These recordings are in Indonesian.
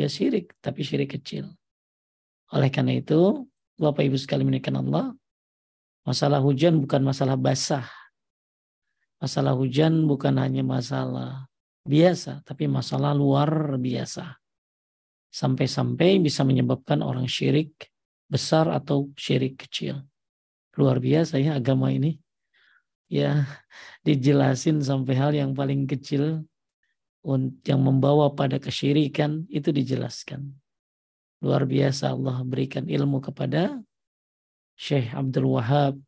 juga syirik, tapi syirik kecil. Oleh karena itu, Bapak Ibu sekali menikah Allah, masalah hujan bukan masalah basah. Masalah hujan bukan hanya masalah biasa, tapi masalah luar biasa. Sampai-sampai bisa menyebabkan orang syirik besar atau syirik kecil. Luar biasa ya agama ini. Ya, dijelasin sampai hal yang paling kecil yang membawa pada kesyirikan itu dijelaskan. Luar biasa Allah berikan ilmu kepada Syekh Abdul Wahab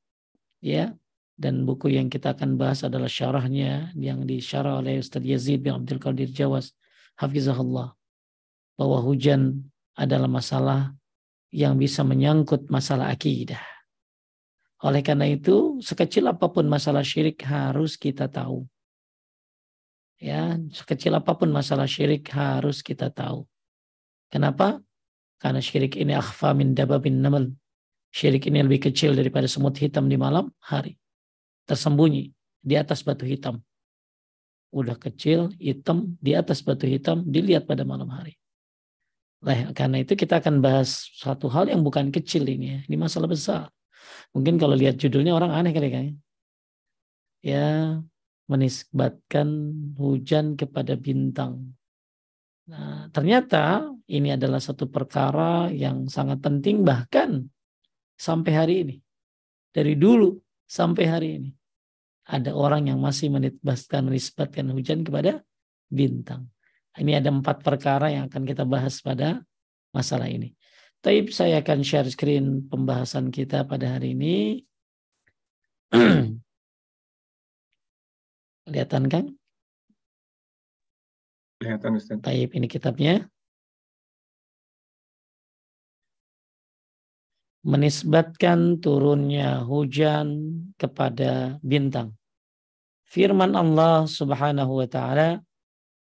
ya dan buku yang kita akan bahas adalah syarahnya yang disyarah oleh Ustaz Yazid bin Abdul Qadir Jawas hafizahullah bahwa hujan adalah masalah yang bisa menyangkut masalah akidah. Oleh karena itu, sekecil apa pun masalah syirik harus kita tahu. Ya, sekecil apa pun masalah syirik harus kita tahu. Kenapa? Karena syirik ini akhfa min dababin namal. Syirik ini lebih kecil daripada semut hitam di malam hari. Tersembunyi di atas batu hitam. Udah kecil, hitam, di atas batu hitam, dilihat pada malam hari. Nah, karena itu kita akan bahas satu hal yang bukan kecil ini ya. Ini masalah besar. Mungkin kalau lihat judulnya orang aneh kali kan. Ya, menisbatkan hujan kepada bintang. Nah, ternyata ini adalah satu perkara yang sangat penting bahkan sampai hari ini. Dari dulu sampai hari ini. Ada orang yang masih menisbatkan, menisbatkan hujan kepada bintang. Ini ada empat perkara yang akan kita bahas pada masalah ini. Taib saya akan share screen pembahasan kita pada hari ini. Kelihatan kan? Kelihatan Ustaz. Taib ini kitabnya. Menisbatkan turunnya hujan kepada bintang. Firman Allah Subhanahu wa taala,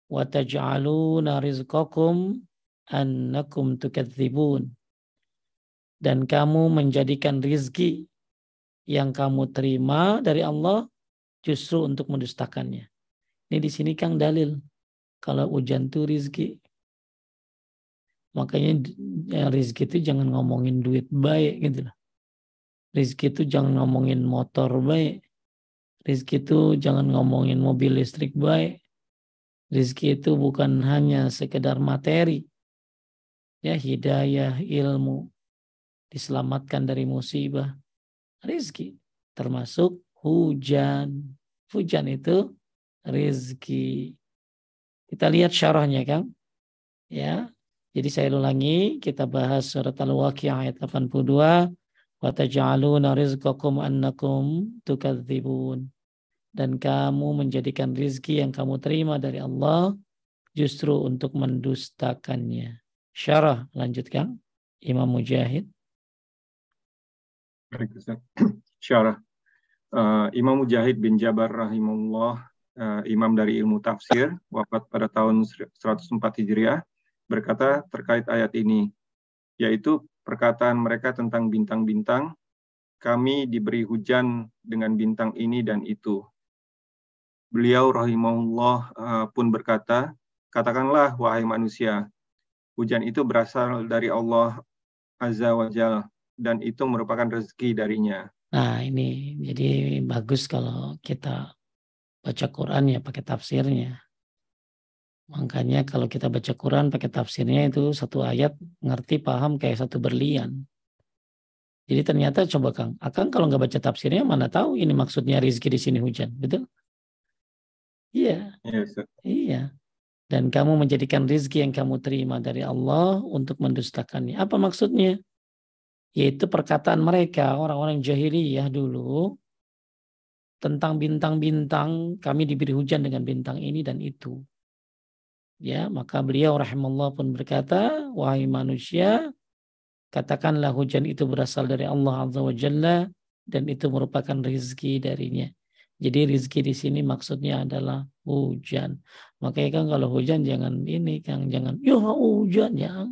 "Wa taj'aluna rizqakum annakum tukadzibun." Dan kamu menjadikan rizki yang kamu terima dari Allah justru untuk mendustakannya. Ini di sini Kang dalil kalau hujan itu rizki. Makanya ya, rizki itu jangan ngomongin duit baik gitu loh. Rizki itu jangan ngomongin motor baik. Rizki itu jangan ngomongin mobil listrik baik. Rizki itu bukan hanya sekedar materi. Ya hidayah, ilmu. Diselamatkan dari musibah. Rizki termasuk hujan. Hujan itu rizki. Kita lihat syarahnya Kang. Ya. Jadi saya ulangi, kita bahas surat Al-Waqi'ah ayat 82. Wa taj'aluna rizqakum annakum tukadzibun. Dan kamu menjadikan rizki yang kamu terima dari Allah justru untuk mendustakannya. Syarah lanjutkan Imam Mujahid. Syarah uh, Imam Mujahid bin Jabar rahimahullah, uh, imam dari ilmu tafsir, wafat pada tahun 104 Hijriah, berkata terkait ayat ini, yaitu perkataan mereka tentang bintang-bintang, kami diberi hujan dengan bintang ini dan itu. Beliau rahimahullah uh, pun berkata, katakanlah wahai manusia, hujan itu berasal dari Allah Azza wa Jal, dan itu merupakan rezeki darinya Nah ini jadi bagus kalau kita baca Quran ya pakai tafsirnya. Makanya kalau kita baca Quran pakai tafsirnya itu satu ayat ngerti paham kayak satu berlian. Jadi ternyata coba Kang, Akang kalau nggak baca tafsirnya mana tahu ini maksudnya rizki di sini hujan, betul? Iya. Yes, iya, iya. Dan kamu menjadikan rizki yang kamu terima dari Allah untuk mendustakannya. Apa maksudnya? Yaitu perkataan mereka orang-orang jahiliyah dulu tentang bintang-bintang kami diberi hujan dengan bintang ini dan itu. Ya maka beliau rahimahullah pun berkata wahai manusia katakanlah hujan itu berasal dari Allah azza wa jalla dan itu merupakan rizki darinya. Jadi rizki di sini maksudnya adalah hujan. Makanya kan kalau hujan jangan ini kan jangan ya hujan jangan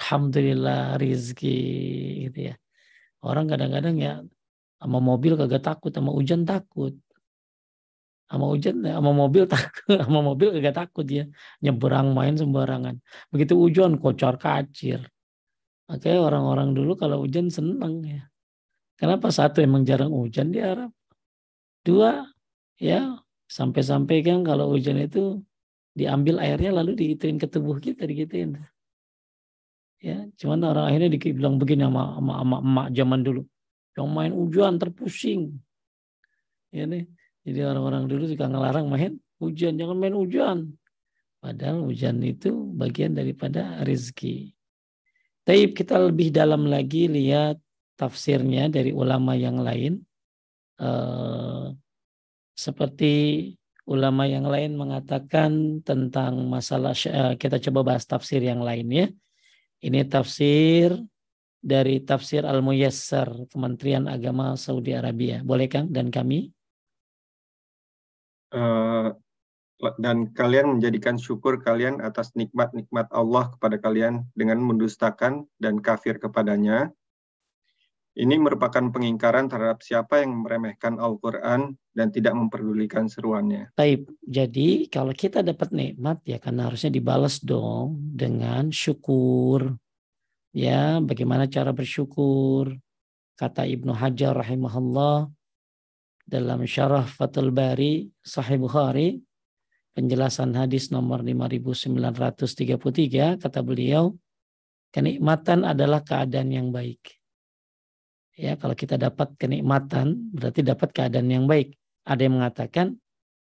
Alhamdulillah rizki gitu ya. Orang kadang-kadang ya sama mobil kagak takut, sama hujan takut. Sama hujan, sama mobil takut, sama mobil gak takut dia nyeberang main sembarangan. Begitu hujan kocar kacir. Oke orang-orang dulu kalau hujan seneng ya. Kenapa satu emang jarang hujan di Arab. Dua ya sampai-sampai kan kalau hujan itu diambil airnya lalu diituin ke tubuh kita digituin. Ya, cuman orang akhirnya dibilang begini sama sama, sama emak zaman dulu. Yang main hujan terpusing. Ya nih. Jadi orang-orang dulu suka ngelarang main hujan, jangan main hujan. Padahal hujan itu bagian daripada rezeki. Tapi kita lebih dalam lagi lihat tafsirnya dari ulama yang lain. Uh, seperti ulama yang lain mengatakan tentang masalah uh, kita coba bahas tafsir yang lainnya. Ini tafsir dari tafsir Al-Muyassar Kementerian Agama Saudi Arabia. Boleh Kang dan kami? Uh, dan kalian menjadikan syukur kalian atas nikmat-nikmat Allah kepada kalian dengan mendustakan dan kafir kepadanya. Ini merupakan pengingkaran terhadap siapa yang meremehkan Al-Quran dan tidak memperdulikan seruannya. Baik, jadi kalau kita dapat nikmat ya kan harusnya dibalas dong dengan syukur. Ya, bagaimana cara bersyukur? Kata Ibnu Hajar rahimahullah, dalam syarah Fathul Bari Sahih Bukhari penjelasan hadis nomor 5933 kata beliau kenikmatan adalah keadaan yang baik. Ya, kalau kita dapat kenikmatan berarti dapat keadaan yang baik. Ada yang mengatakan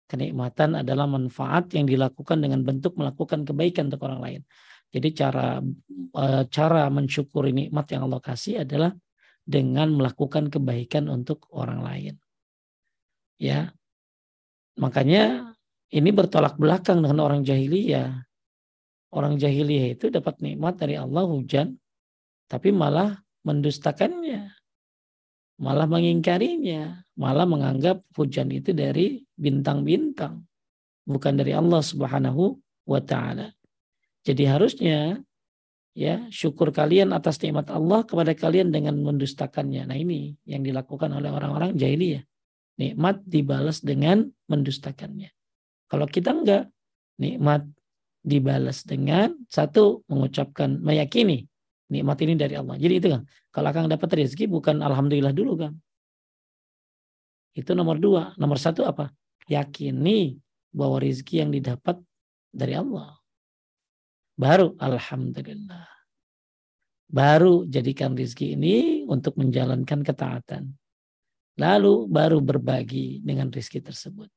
kenikmatan adalah manfaat yang dilakukan dengan bentuk melakukan kebaikan untuk orang lain. Jadi cara eh, cara mensyukuri nikmat yang Allah kasih adalah dengan melakukan kebaikan untuk orang lain ya makanya ini bertolak belakang dengan orang jahiliyah orang jahiliyah itu dapat nikmat dari Allah hujan tapi malah mendustakannya malah mengingkarinya. Malah menganggap hujan itu dari bintang-bintang bukan dari Allah Subhanahu wa taala. Jadi harusnya ya syukur kalian atas nikmat Allah kepada kalian dengan mendustakannya. Nah ini yang dilakukan oleh orang-orang jahiliyah. Nikmat dibalas dengan mendustakannya. Kalau kita enggak, nikmat dibalas dengan satu mengucapkan meyakini nikmat ini dari Allah. Jadi itu kan, kalau akan dapat rezeki bukan alhamdulillah dulu kan. Itu nomor dua. Nomor satu apa? Yakini bahwa rezeki yang didapat dari Allah. Baru alhamdulillah. Baru jadikan rezeki ini untuk menjalankan ketaatan. Lalu baru berbagi dengan rizki tersebut.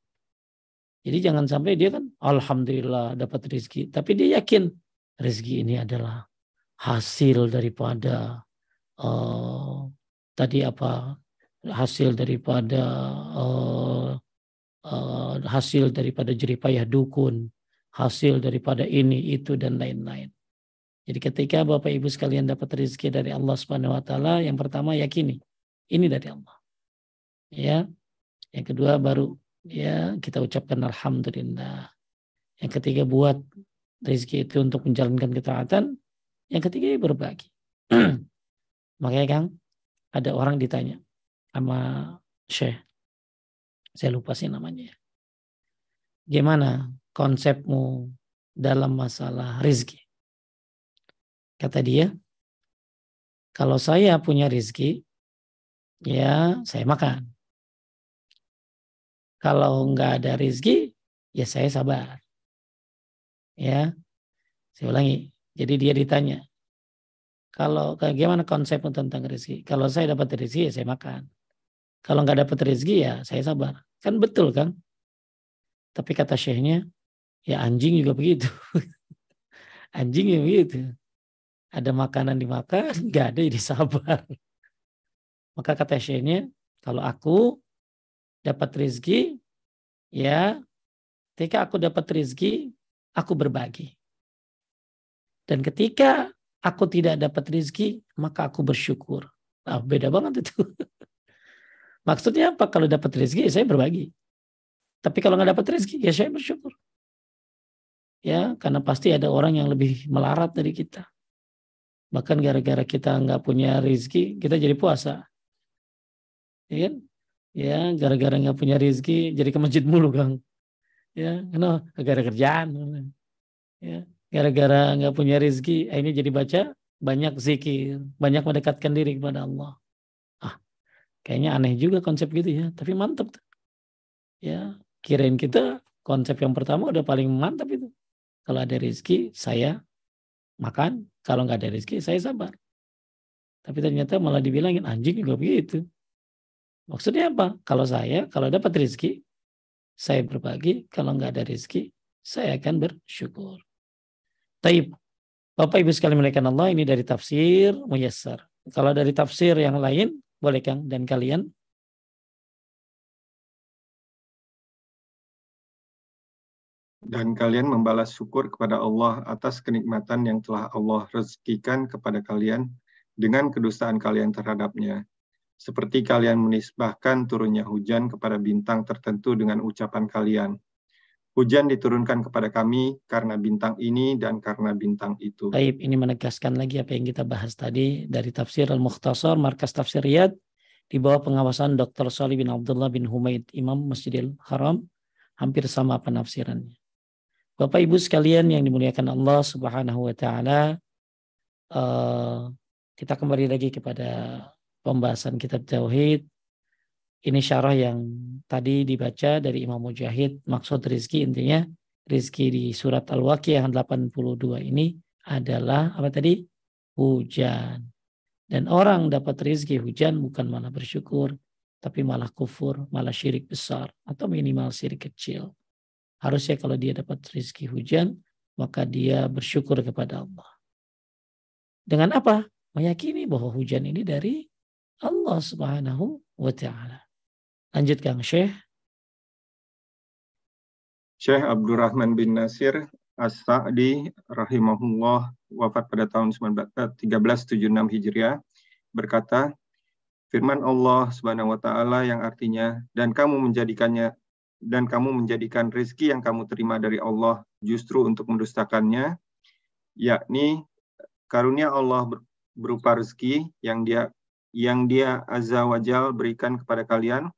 Jadi jangan sampai dia kan Alhamdulillah dapat rizki. Tapi dia yakin rizki ini adalah hasil daripada uh, tadi apa? Hasil daripada uh, uh, hasil daripada jeripayah dukun hasil daripada ini itu dan lain-lain. Jadi ketika Bapak Ibu sekalian dapat rezeki dari Allah Subhanahu wa taala yang pertama yakini ini dari Allah. Ya. Yang kedua baru ya kita ucapkan alhamdulillah. Yang ketiga buat rezeki itu untuk menjalankan ketaatan yang ketiga ya berbagi. Makanya Kang ada orang ditanya sama Syekh. Saya lupa sih namanya. Gimana konsepmu dalam masalah rezeki kata dia kalau saya punya rezeki ya saya makan. Kalau nggak ada rezeki, ya saya sabar. Ya, saya ulangi. Jadi dia ditanya, kalau bagaimana konsep tentang rezeki? Kalau saya dapat rezeki, ya saya makan. Kalau nggak dapat rezeki, ya saya sabar. Kan betul kan? Tapi kata syekhnya, ya anjing juga begitu. anjing juga begitu. Ada makanan dimakan, nggak ada jadi sabar. Maka kata syekhnya, kalau aku dapat rezeki, ya ketika aku dapat rezeki, aku berbagi. Dan ketika aku tidak dapat rezeki, maka aku bersyukur. Nah, beda banget itu. Maksudnya apa? Kalau dapat rezeki, ya saya berbagi. Tapi kalau nggak dapat rezeki, ya saya bersyukur. Ya, karena pasti ada orang yang lebih melarat dari kita. Bahkan gara-gara kita nggak punya rezeki, kita jadi puasa. Ya kan? ya gara-gara nggak punya rezeki jadi ke masjid mulu kang Ya, kenapa? Gara-gara kerjaan. Ya, gara-gara nggak punya rezeki, ini jadi baca banyak zikir, banyak mendekatkan diri kepada Allah. Ah, kayaknya aneh juga konsep gitu ya, tapi mantap tuh. Ya, kirain kita konsep yang pertama udah paling mantap itu. Kalau ada rezeki, saya makan. Kalau nggak ada rezeki, saya sabar. Tapi ternyata malah dibilangin anjing juga begitu. Maksudnya apa? Kalau saya, kalau dapat rezeki, saya berbagi. Kalau nggak ada rezeki, saya akan bersyukur. Taib. Bapak Ibu sekali melihat Allah, ini dari tafsir Muyassar. Kalau dari tafsir yang lain, boleh Kang dan kalian dan kalian membalas syukur kepada Allah atas kenikmatan yang telah Allah rezekikan kepada kalian dengan kedustaan kalian terhadapnya. Seperti kalian menisbahkan turunnya hujan kepada bintang tertentu dengan ucapan kalian. Hujan diturunkan kepada kami karena bintang ini dan karena bintang itu. Baik, ini menegaskan lagi apa yang kita bahas tadi dari tafsir Al-Mukhtasar, Markas Tafsir Riyad, di bawah pengawasan Dr. Salih bin Abdullah bin Humaid, Imam Masjidil Haram, hampir sama penafsirannya. Bapak Ibu sekalian yang dimuliakan Allah Subhanahu wa taala, uh, kita kembali lagi kepada pembahasan kitab Tauhid. Ini syarah yang tadi dibaca dari Imam Mujahid. Maksud rizki intinya rizki di surat Al-Waqiah 82 ini adalah apa tadi? Hujan. Dan orang dapat rizki hujan bukan malah bersyukur, tapi malah kufur, malah syirik besar, atau minimal syirik kecil. Harusnya kalau dia dapat rizki hujan, maka dia bersyukur kepada Allah. Dengan apa? meyakini bahwa hujan ini dari Allah Subhanahu wa taala. Lanjut Kang Syekh. Syekh Abdurrahman bin Nasir As-Sa'di rahimahullah wafat pada tahun 1376 Hijriah berkata, firman Allah Subhanahu wa taala yang artinya dan kamu menjadikannya dan kamu menjadikan rezeki yang kamu terima dari Allah justru untuk mendustakannya yakni karunia Allah berupa rezeki yang dia yang dia azza wajal berikan kepada kalian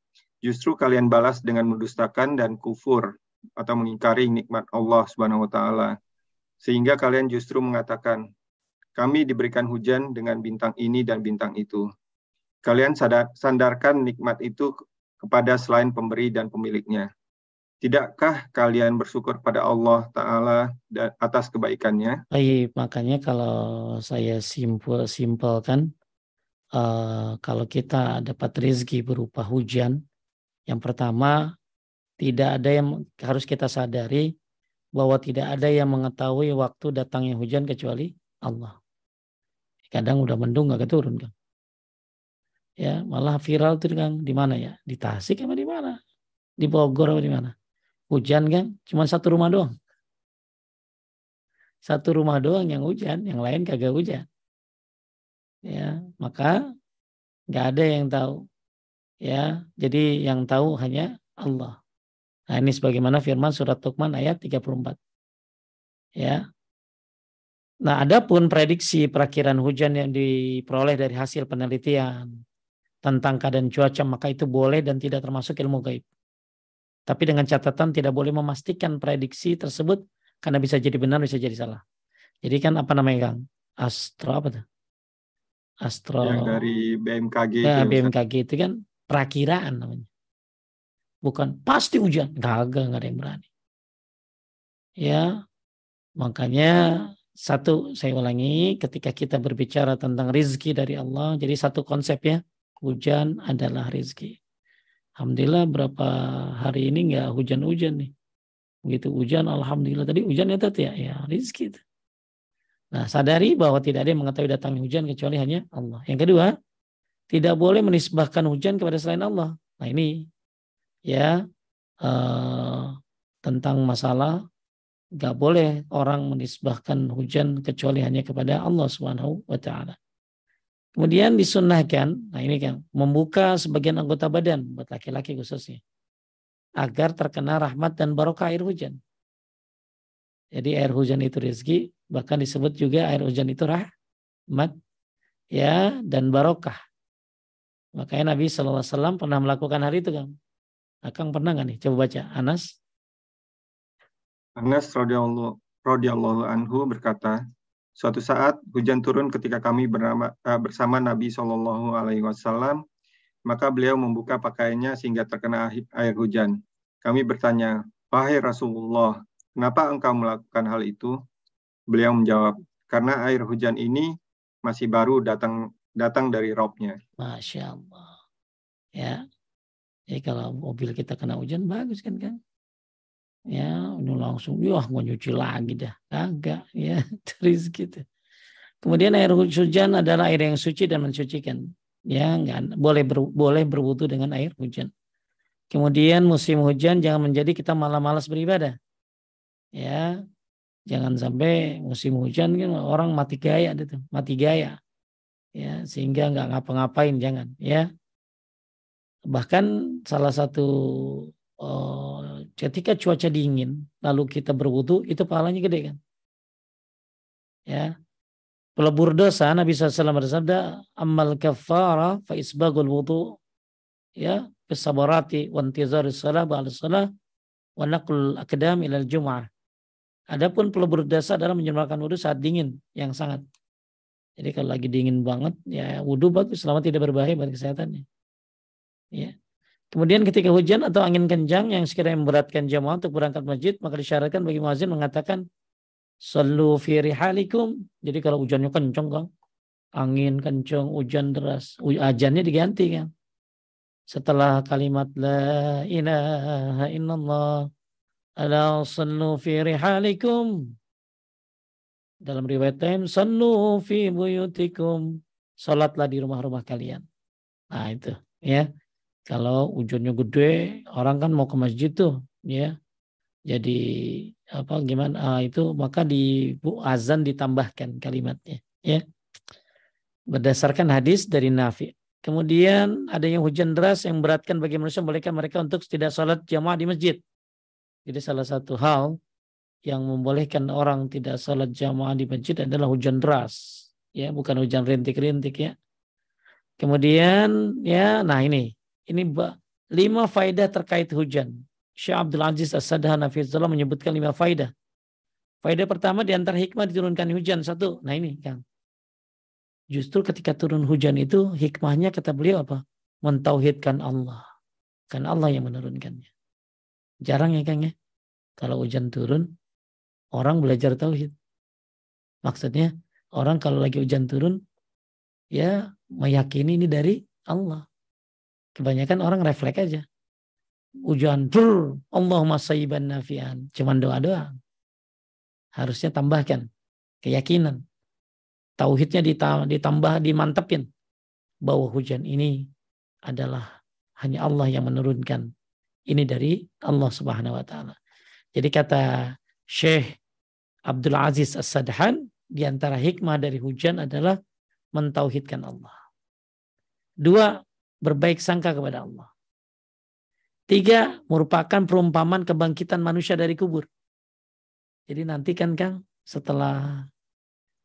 justru kalian balas dengan mendustakan dan kufur atau mengingkari nikmat Allah Subhanahu wa taala. Sehingga kalian justru mengatakan kami diberikan hujan dengan bintang ini dan bintang itu. Kalian sandarkan nikmat itu kepada selain pemberi dan pemiliknya. Tidakkah kalian bersyukur pada Allah Ta'ala atas kebaikannya? Baik, makanya kalau saya simpel simpelkan, uh, kalau kita dapat rezeki berupa hujan, yang pertama tidak ada yang harus kita sadari bahwa tidak ada yang mengetahui waktu datangnya hujan kecuali Allah. Kadang udah mendung nggak keturun kan? Ya malah viral tuh kan di mana ya? Di Tasik apa di mana? Di Bogor apa di mana? Hujan kan cuma satu rumah doang. Satu rumah doang yang hujan, yang lain kagak hujan. Ya, maka nggak ada yang tahu. Ya, jadi yang tahu hanya Allah. Nah, ini sebagaimana firman surat Tuqman ayat 34. Ya. Nah, adapun prediksi perakiran hujan yang diperoleh dari hasil penelitian tentang keadaan cuaca maka itu boleh dan tidak termasuk ilmu gaib. Tapi dengan catatan tidak boleh memastikan prediksi tersebut karena bisa jadi benar bisa jadi salah. Jadi kan apa namanya Kang? Astro apa tuh? Astro yang dari BMKG ya, itu, BMKG itu kan perakiraan namanya. Bukan pasti hujan, gagal nggak ada yang berani. Ya, makanya satu saya ulangi ketika kita berbicara tentang rizki dari Allah, jadi satu konsep ya, hujan adalah rizki. Alhamdulillah berapa hari ini nggak hujan-hujan nih. Begitu hujan, Alhamdulillah. Tadi hujan ya tadi ya, ya rezeki. Nah sadari bahwa tidak ada yang mengetahui datangnya hujan kecuali hanya Allah. Yang kedua, tidak boleh menisbahkan hujan kepada selain Allah. Nah ini ya uh, tentang masalah nggak boleh orang menisbahkan hujan kecuali hanya kepada Allah Subhanahu wa taala. Kemudian disunnahkan, nah ini kan, membuka sebagian anggota badan buat laki-laki khususnya. Agar terkena rahmat dan barokah air hujan. Jadi air hujan itu rezeki, bahkan disebut juga air hujan itu rahmat ya dan barokah. Makanya Nabi SAW pernah melakukan hari itu kan. Akang pernah nggak nih? Coba baca Anas Anas radhiyallahu anhu berkata, suatu saat hujan turun ketika kami bernama, uh, bersama Nabi Shallallahu Alaihi Wasallam, maka beliau membuka pakaiannya sehingga terkena air hujan. Kami bertanya, wahai Rasulullah, kenapa engkau melakukan hal itu? Beliau menjawab, karena air hujan ini masih baru datang datang dari robnya. Masya Allah. Ya, jadi kalau mobil kita kena hujan bagus kan kan? ya ini langsung wah mau nyuci lagi dah. Kagak ya terus gitu kemudian air hujan adalah air yang suci dan mensucikan. Ya enggak boleh ber, boleh berwudu dengan air hujan. Kemudian musim hujan jangan menjadi kita malah malas beribadah. Ya jangan sampai musim hujan kan orang mati gaya itu mati gaya ya sehingga nggak ngapa-ngapain jangan ya. Bahkan salah satu oh, ketika cuaca dingin lalu kita berwudu itu pahalanya gede kan? Ya. Pelebur dosa Nabi SAW bersabda amal kafara fa isbagul wudu. Ya bisabarati wa intizar salah ba'da salah wa naql akdam ila jum'ah Adapun pelebur dosa adalah menyembahkan wudhu saat dingin yang sangat. Jadi kalau lagi dingin banget ya wudhu bagus selama tidak berbahaya bagi kesehatannya. Ya. Kemudian ketika hujan atau angin kencang yang sekiranya memberatkan jamaah untuk berangkat masjid, maka disyaratkan bagi muazin mengatakan Sallu fi rihalikum. Jadi kalau hujannya kencang kan, angin kencang, hujan deras, ajannya diganti kan. Setelah kalimat la ilaha illallah ala sallu fi rihalikum. Dalam riwayat lain, sallu fi buyutikum. Salatlah di rumah-rumah kalian. Nah itu ya. Kalau hujannya gede, orang kan mau ke masjid tuh, ya. Jadi apa gimana ah, itu maka di bu azan ditambahkan kalimatnya, ya. Berdasarkan hadis dari Nafi. Kemudian ada yang hujan deras yang beratkan bagi manusia bolehkan mereka untuk tidak sholat jamaah di masjid. Jadi salah satu hal yang membolehkan orang tidak sholat jamaah di masjid adalah hujan deras, ya bukan hujan rintik-rintik ya. Kemudian ya, nah ini ini lima faidah terkait hujan. Syekh Abdul Aziz As-Sadhan Hafizullah menyebutkan lima faidah. Faidah pertama di antara hikmah diturunkan hujan. Satu, nah ini Kang. Justru ketika turun hujan itu hikmahnya kata beliau apa? Mentauhidkan Allah. Kan Allah yang menurunkannya. Jarang ya Kang ya. Kalau hujan turun, orang belajar tauhid. Maksudnya orang kalau lagi hujan turun, ya meyakini ini dari Allah. Kebanyakan orang refleks aja. Hujan, brr, Allahumma sayyiban nafian. Cuman doa-doa. Harusnya tambahkan keyakinan. Tauhidnya ditambah, dimantepin. Bahwa hujan ini adalah hanya Allah yang menurunkan. Ini dari Allah subhanahu wa ta'ala. Jadi kata Syekh Abdul Aziz As-Sadhan, di antara hikmah dari hujan adalah mentauhidkan Allah. Dua, berbaik sangka kepada Allah. Tiga, merupakan perumpamaan kebangkitan manusia dari kubur. Jadi nanti kan Kang, setelah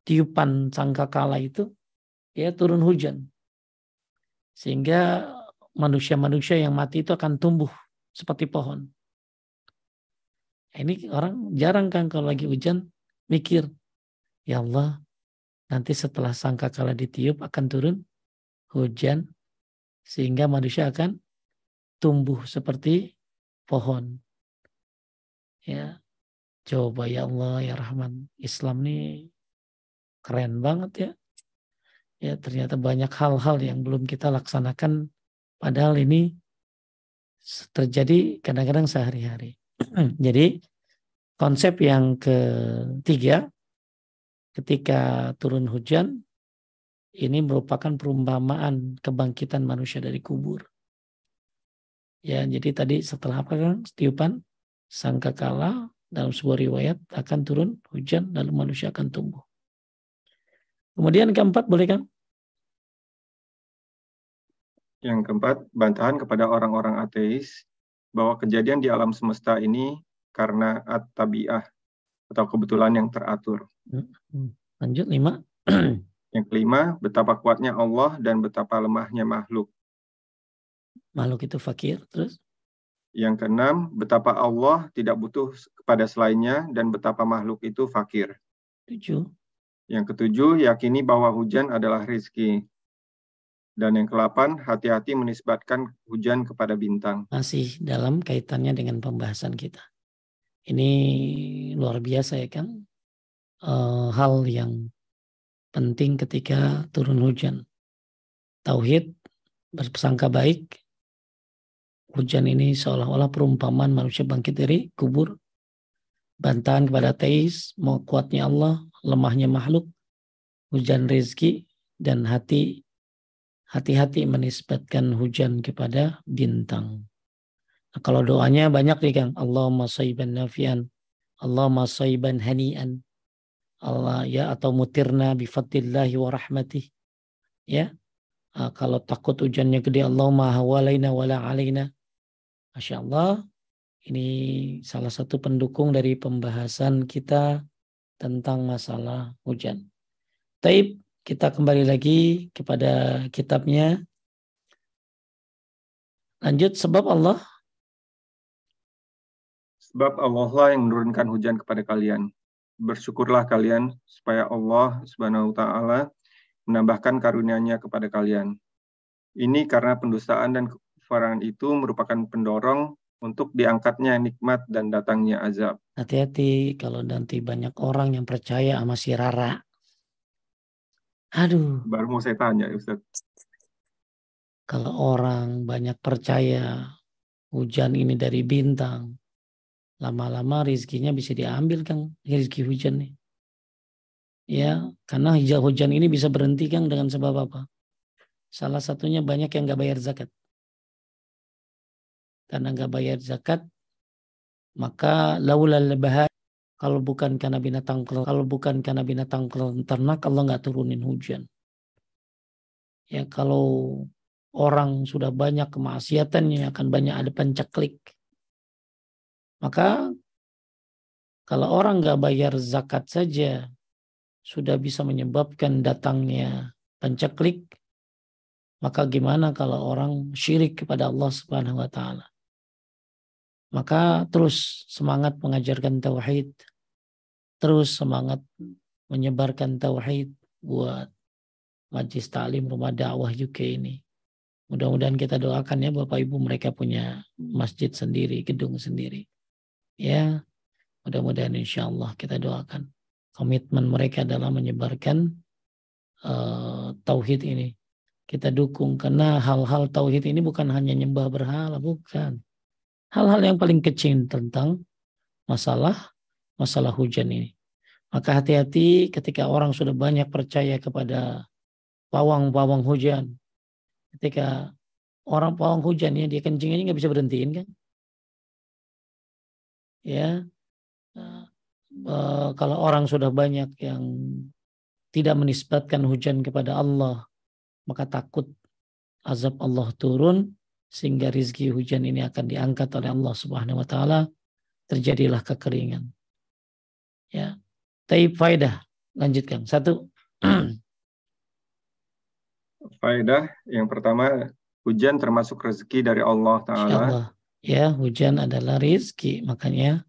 tiupan sangka kala itu, ya turun hujan. Sehingga manusia-manusia yang mati itu akan tumbuh seperti pohon. Ini orang jarang kan kalau lagi hujan mikir, ya Allah, nanti setelah sangka kala ditiup akan turun hujan sehingga manusia akan tumbuh seperti pohon. Ya, coba ya Allah ya Rahman, Islam ini keren banget ya. Ya ternyata banyak hal-hal yang belum kita laksanakan padahal ini terjadi kadang-kadang sehari-hari. Jadi konsep yang ketiga ketika turun hujan ini merupakan perumpamaan kebangkitan manusia dari kubur. Ya, jadi tadi setelah apa kan? Tiupan sangkakala dalam sebuah riwayat akan turun hujan lalu manusia akan tumbuh. Kemudian keempat boleh kan? Yang keempat, bantahan kepada orang-orang ateis bahwa kejadian di alam semesta ini karena at-tabi'ah atau kebetulan yang teratur. Hmm. Lanjut lima. Yang kelima, betapa kuatnya Allah dan betapa lemahnya makhluk. Makhluk itu fakir, terus? Yang keenam, betapa Allah tidak butuh kepada selainnya dan betapa makhluk itu fakir. Tujuh. Yang ketujuh, yakini bahwa hujan adalah rizki. Dan yang kelapan, hati-hati menisbatkan hujan kepada bintang. Masih dalam kaitannya dengan pembahasan kita. Ini luar biasa ya kan? E, hal yang penting ketika turun hujan. Tauhid, bersangka baik, hujan ini seolah-olah perumpamaan manusia bangkit dari kubur. Bantahan kepada teis, mau kuatnya Allah, lemahnya makhluk, hujan rezeki, dan hati hati-hati menisbatkan hujan kepada bintang. Nah, kalau doanya banyak nih Kang. Allahumma sayyiban nafian. Allahumma sayyiban hani'an. Allah ya atau mutirna bifatillahi wa rahmatih. Ya. Nah, kalau takut hujannya gede Allahumma hawalaina wala alaina. Masya Allah, ini salah satu pendukung dari pembahasan kita tentang masalah hujan. Taib, kita kembali lagi kepada kitabnya. Lanjut, sebab Allah. Sebab Allah lah yang menurunkan hujan kepada kalian. Bersyukurlah kalian supaya Allah subhanahu wa ta'ala menambahkan karunia-Nya kepada kalian. Ini karena pendustaan dan kekufuran itu merupakan pendorong untuk diangkatnya nikmat dan datangnya azab. Hati-hati kalau nanti banyak orang yang percaya sama si Rara. Aduh. Baru mau saya tanya, Ustaz. Kalau orang banyak percaya hujan ini dari bintang, lama-lama rizkinya bisa diambil kan rizki hujan nih. Ya, karena hijau hujan ini bisa berhenti kan dengan sebab apa? Salah satunya banyak yang nggak bayar zakat karena nggak bayar zakat maka laulal bahaya kalau bukan karena binatang kalau bukan karena binatang ternak Allah nggak turunin hujan. Ya kalau orang sudah banyak kemaksiatannya akan banyak ada penceklik. Maka kalau orang nggak bayar zakat saja sudah bisa menyebabkan datangnya penceklik maka gimana kalau orang syirik kepada Allah Subhanahu wa taala maka terus semangat mengajarkan tauhid, terus semangat menyebarkan tauhid buat majlis taklim rumah dakwah UK ini. Mudah-mudahan kita doakan ya Bapak Ibu mereka punya masjid sendiri, gedung sendiri. Ya, mudah-mudahan insya Allah kita doakan. Komitmen mereka adalah menyebarkan uh, tauhid ini. Kita dukung karena hal-hal tauhid ini bukan hanya nyembah berhala, bukan hal-hal yang paling kecil tentang masalah masalah hujan ini. Maka hati-hati ketika orang sudah banyak percaya kepada pawang-pawang hujan. Ketika orang pawang hujan ya dia kencing aja nggak bisa berhentiin kan? Ya, uh, kalau orang sudah banyak yang tidak menisbatkan hujan kepada Allah, maka takut azab Allah turun sehingga rizki hujan ini akan diangkat oleh Allah Subhanahu wa taala terjadilah kekeringan. Ya. Taib faidah. Lanjutkan. Satu. Faidah yang pertama hujan termasuk rezeki dari Allah taala. Ya, hujan adalah rizki. Makanya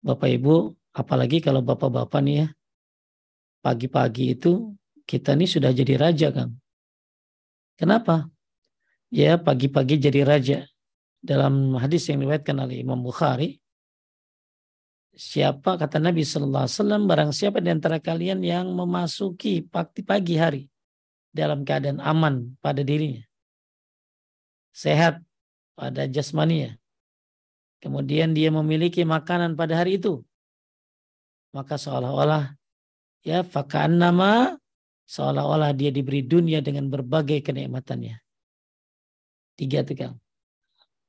Bapak Ibu, apalagi kalau Bapak-bapak nih ya, pagi-pagi itu kita nih sudah jadi raja, Kang. Kenapa? Ya pagi-pagi jadi raja. Dalam hadis yang diriwayatkan oleh Imam Bukhari, siapa kata Nabi Sallallahu Alaihi Wasallam barang siapa di antara kalian yang memasuki pagi pagi hari dalam keadaan aman pada dirinya, sehat pada jasmania, kemudian dia memiliki makanan pada hari itu, maka seolah-olah ya fakaan nama seolah-olah dia diberi dunia dengan berbagai kenikmatannya. Tiga tuh Kang.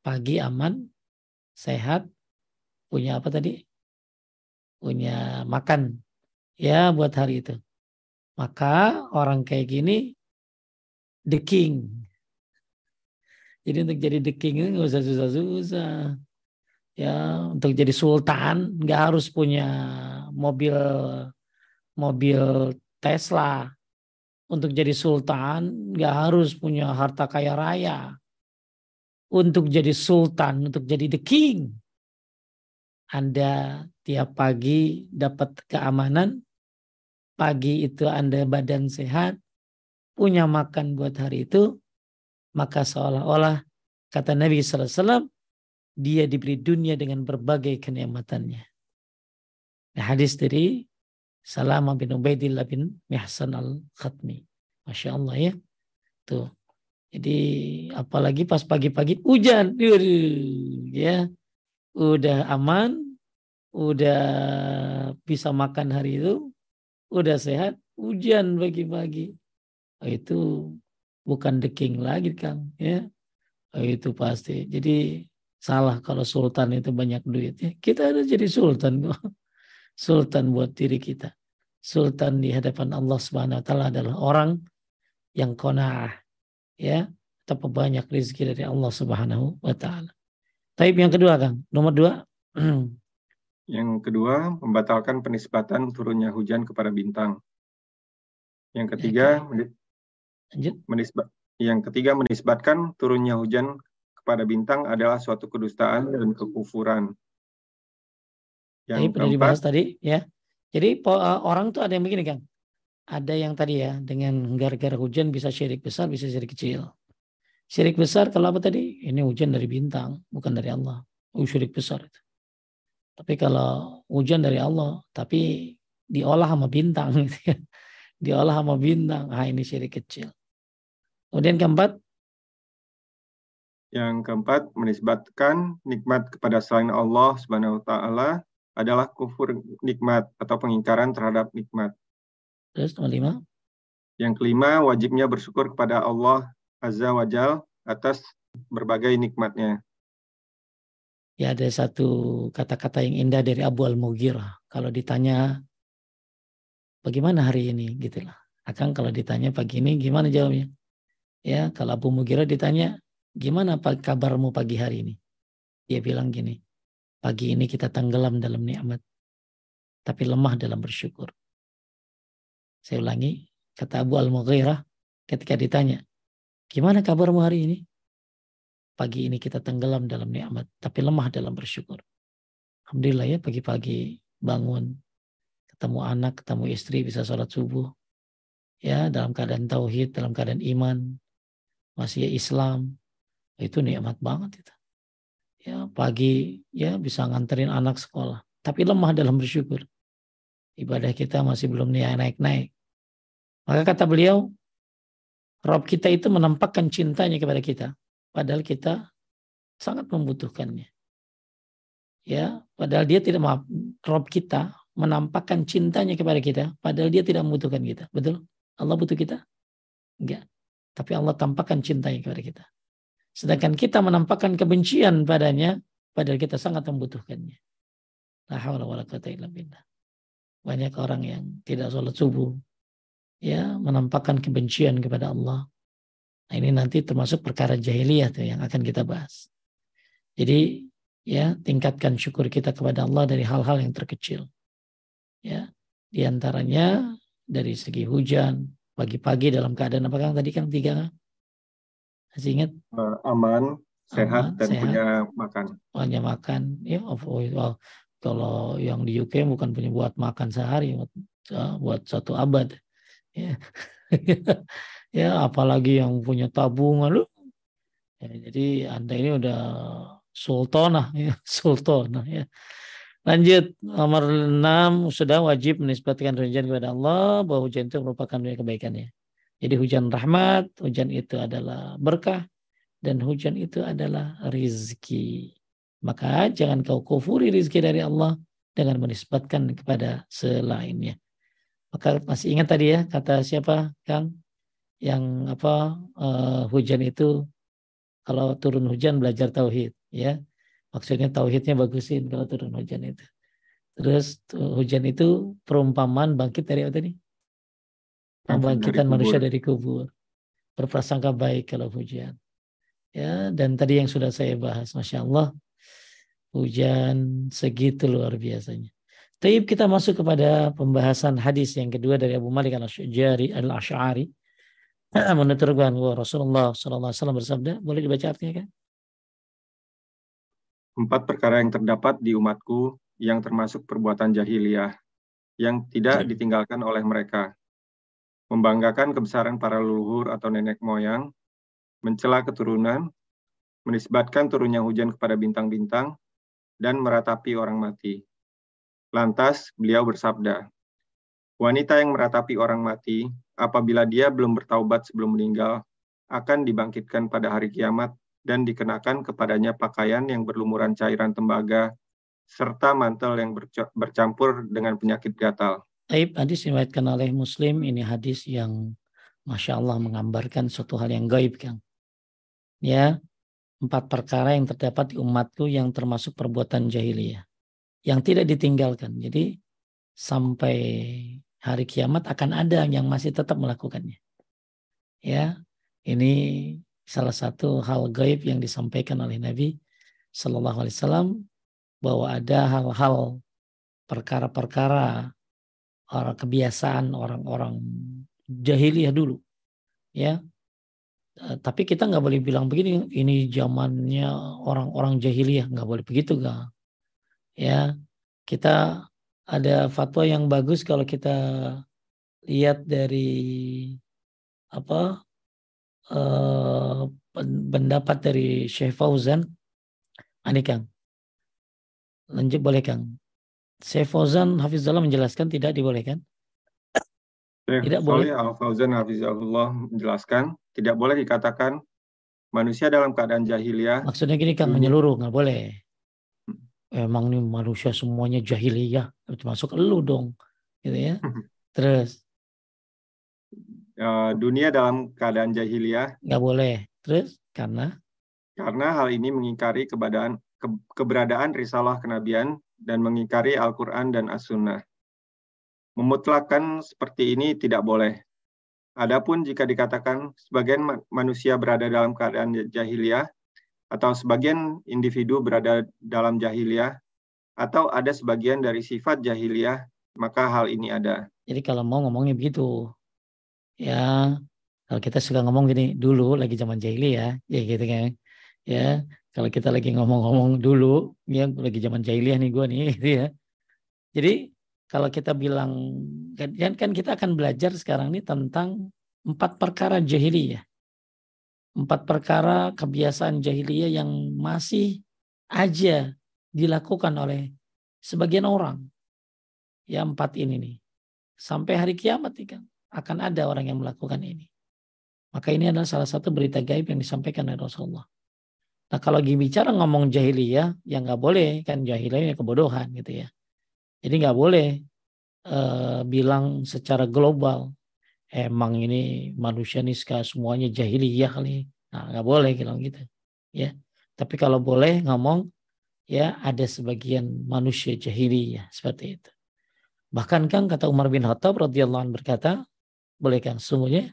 Pagi aman, sehat, punya apa tadi? Punya makan. Ya buat hari itu. Maka orang kayak gini the king. Jadi untuk jadi the king itu nggak usah susah-susah. Ya untuk jadi sultan nggak harus punya mobil mobil Tesla. Untuk jadi sultan nggak harus punya harta kaya raya untuk jadi sultan, untuk jadi the king. Anda tiap pagi dapat keamanan, pagi itu Anda badan sehat, punya makan buat hari itu, maka seolah-olah kata Nabi SAW, dia diberi dunia dengan berbagai kenikmatannya. Nah, hadis dari Salama bin Ubaidillah bin Mihsan al-Khatmi. Masya Allah ya. Tuh. Jadi apalagi pas pagi-pagi hujan. Ya. Udah aman. Udah bisa makan hari itu. Udah sehat. Hujan pagi-pagi. Oh, itu bukan deking lagi Kang. Ya. Oh, itu pasti. Jadi salah kalau sultan itu banyak duit. Ya. Kita harus jadi sultan kok sultan buat diri kita. Sultan di hadapan Allah Subhanahu wa taala adalah orang yang qanaah ya, atau banyak rezeki dari Allah Subhanahu wa taala. Taib yang kedua, Kang. Nomor dua. yang kedua, membatalkan penisbatan turunnya hujan kepada bintang. Yang ketiga, ya, menisbat, yang ketiga menisbatkan turunnya hujan kepada bintang adalah suatu kedustaan dan kekufuran. Yang Ini pernah dibahas tadi ya. Jadi eh, orang tuh ada yang begini Kang. Ada yang tadi ya dengan gara-gara hujan bisa syirik besar, bisa syirik kecil. Syirik besar kalau apa tadi? Ini hujan dari bintang, bukan dari Allah. Oh, syirik besar itu. Tapi kalau hujan dari Allah, tapi diolah sama bintang gitu ya. Diolah sama bintang, ah ini syirik kecil. Kemudian keempat, yang keempat menisbatkan nikmat kepada selain Allah Subhanahu wa taala adalah kufur nikmat atau pengingkaran terhadap nikmat. Terus nomor lima. Yang kelima, wajibnya bersyukur kepada Allah Azza wa Jal atas berbagai nikmatnya. Ya ada satu kata-kata yang indah dari Abu Al-Mughirah. Kalau ditanya bagaimana hari ini gitu lah. Akan kalau ditanya pagi ini gimana jawabnya? Ya, kalau Abu Mughirah ditanya gimana kabarmu pagi hari ini? Dia bilang gini, Pagi ini kita tenggelam dalam nikmat, tapi lemah dalam bersyukur. Saya ulangi, kata Abu Al-Mughirah ketika ditanya, gimana kabarmu hari ini? Pagi ini kita tenggelam dalam nikmat, tapi lemah dalam bersyukur. Alhamdulillah ya pagi-pagi bangun, ketemu anak, ketemu istri, bisa sholat subuh. Ya, dalam keadaan tauhid, dalam keadaan iman, masih Islam. Itu nikmat banget itu ya pagi ya bisa nganterin anak sekolah tapi lemah dalam bersyukur ibadah kita masih belum naik-naik maka kata beliau Rob kita itu menampakkan cintanya kepada kita padahal kita sangat membutuhkannya. Ya padahal dia tidak maaf Rob kita menampakkan cintanya kepada kita padahal dia tidak membutuhkan kita. Betul? Allah butuh kita? Enggak. Tapi Allah tampakkan cintanya kepada kita. Sedangkan kita menampakkan kebencian padanya, padahal kita sangat membutuhkannya. La haula wala quwata illa billah. Banyak orang yang tidak sholat subuh, ya menampakkan kebencian kepada Allah. Nah, ini nanti termasuk perkara jahiliyah tuh yang akan kita bahas. Jadi ya tingkatkan syukur kita kepada Allah dari hal-hal yang terkecil. Ya, di antaranya dari segi hujan, pagi-pagi dalam keadaan apakah tadi kan tiga masih ingat? Uh, aman, sehat, aman, dan sehat, punya makan. Punya makan. Ya, oh, oh, kalau yang di UK bukan punya buat makan sehari, buat, buat satu abad. Ya. ya, apalagi yang punya tabungan lu. Ya, jadi Anda ini udah sultanah ya, sultanah ya. Lanjut nomor 6 sudah wajib menisbatkan hujan kepada Allah bahwa hujan itu merupakan kebaikannya. Jadi hujan rahmat, hujan itu adalah berkah, dan hujan itu adalah rizki. Maka jangan kau kufuri rizki dari Allah dengan menisbatkan kepada selainnya. Maka masih ingat tadi ya kata siapa Kang yang apa uh, hujan itu kalau turun hujan belajar tauhid ya maksudnya tauhidnya bagusin kalau turun hujan itu terus hujan itu perumpamaan bangkit dari apa tadi Membangkitkan manusia dari kubur. Berprasangka baik kalau hujan. Ya, dan tadi yang sudah saya bahas, Masya Allah. Hujan segitu luar biasanya. Taib kita masuk kepada pembahasan hadis yang kedua dari Abu Malik al-Ash'ari al-Ash'ari. Menuturkan bahwa Rasulullah SAW bersabda, boleh dibaca artinya kan? Empat perkara yang terdapat di umatku yang termasuk perbuatan jahiliyah yang tidak ditinggalkan oleh mereka. Membanggakan kebesaran para leluhur atau nenek moyang, mencela keturunan, menisbatkan turunnya hujan kepada bintang-bintang, dan meratapi orang mati. Lantas beliau bersabda, Wanita yang meratapi orang mati, apabila dia belum bertaubat sebelum meninggal, akan dibangkitkan pada hari kiamat dan dikenakan kepadanya pakaian yang berlumuran cairan tembaga serta mantel yang bercampur dengan penyakit gatal. Taib hadis diriwayatkan oleh Muslim ini hadis yang masya Allah menggambarkan suatu hal yang gaib kan. Ya empat perkara yang terdapat di umatku yang termasuk perbuatan jahiliyah yang tidak ditinggalkan. Jadi sampai hari kiamat akan ada yang masih tetap melakukannya. Ya, ini salah satu hal gaib yang disampaikan oleh Nabi Shallallahu Alaihi Wasallam bahwa ada hal-hal perkara-perkara orang kebiasaan orang-orang jahiliyah dulu ya eh, tapi kita nggak boleh bilang begini ini zamannya orang-orang jahiliyah nggak boleh begitu gak ya kita ada fatwa yang bagus kalau kita lihat dari apa uh, pendapat dari Syekh Fauzan. Ini Kang. Lanjut boleh Kang. Syekh Fauzan Hafizullah menjelaskan tidak dibolehkan. tidak boleh. Al Fauzan Hafizullah menjelaskan tidak boleh dikatakan manusia dalam keadaan jahiliyah. Maksudnya gini Kang menyeluruh nggak boleh. Emang nih manusia semuanya jahiliyah termasuk elu dong, gitu ya. Terus uh, dunia dalam keadaan jahiliyah. Nggak boleh. Terus karena? Karena hal ini mengingkari keberadaan, ke, keberadaan risalah kenabian dan mengingkari Al-Quran dan As-Sunnah. Memutlakan seperti ini tidak boleh. Adapun jika dikatakan sebagian manusia berada dalam keadaan jahiliyah, atau sebagian individu berada dalam jahiliyah, atau ada sebagian dari sifat jahiliyah, maka hal ini ada. Jadi kalau mau ngomongnya begitu, ya kalau kita suka ngomong gini dulu lagi zaman jahiliyah ya gitu kan ya. Kalau kita lagi ngomong-ngomong dulu ya lagi zaman jahiliyah nih gue nih gitu ya. Jadi kalau kita bilang kan, kan kita akan belajar sekarang ini tentang empat perkara jahiliyah empat perkara kebiasaan jahiliyah yang masih aja dilakukan oleh sebagian orang ya empat ini nih sampai hari kiamat nih kan akan ada orang yang melakukan ini. Maka ini adalah salah satu berita gaib yang disampaikan oleh Rasulullah. Nah kalau lagi bicara ngomong jahiliyah, ya nggak boleh kan jahiliyah kebodohan gitu ya. Jadi nggak boleh uh, bilang secara global emang ini manusia nih semuanya jahiliyah kali. Nah nggak boleh bilang gitu ya. Tapi kalau boleh ngomong ya ada sebagian manusia jahiliyah seperti itu. Bahkan kan kata Umar bin Khattab radhiyallahu anhu berkata, boleh kan sungguhnya?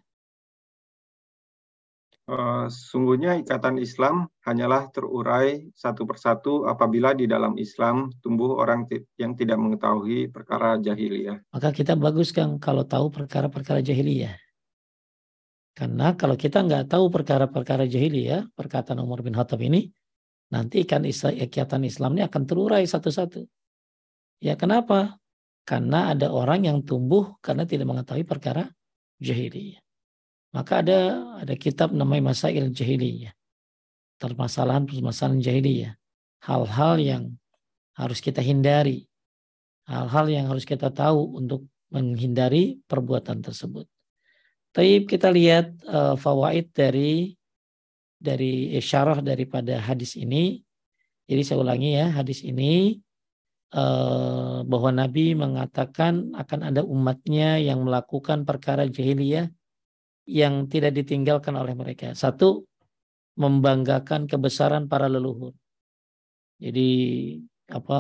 Uh, sungguhnya ikatan Islam hanyalah terurai satu persatu apabila di dalam Islam tumbuh orang yang tidak mengetahui perkara jahiliyah. Maka kita bagus kan kalau tahu perkara-perkara jahiliyah. Karena kalau kita nggak tahu perkara-perkara jahiliyah, perkataan Umar bin Khattab ini, nanti ikan ikatan Islam ini akan terurai satu-satu. Ya kenapa? Karena ada orang yang tumbuh karena tidak mengetahui perkara jahiliyah. Maka ada ada kitab namanya Masail Jahiliyah. Permasalahan-permasalahan jahiliyah. Hal-hal yang harus kita hindari. Hal-hal yang harus kita tahu untuk menghindari perbuatan tersebut. Tapi kita lihat uh, fawaid dari dari isyarah daripada hadis ini. Jadi saya ulangi ya, hadis ini Eh, bahwa Nabi mengatakan akan ada umatnya yang melakukan perkara jahiliyah yang tidak ditinggalkan oleh mereka. Satu, membanggakan kebesaran para leluhur. Jadi apa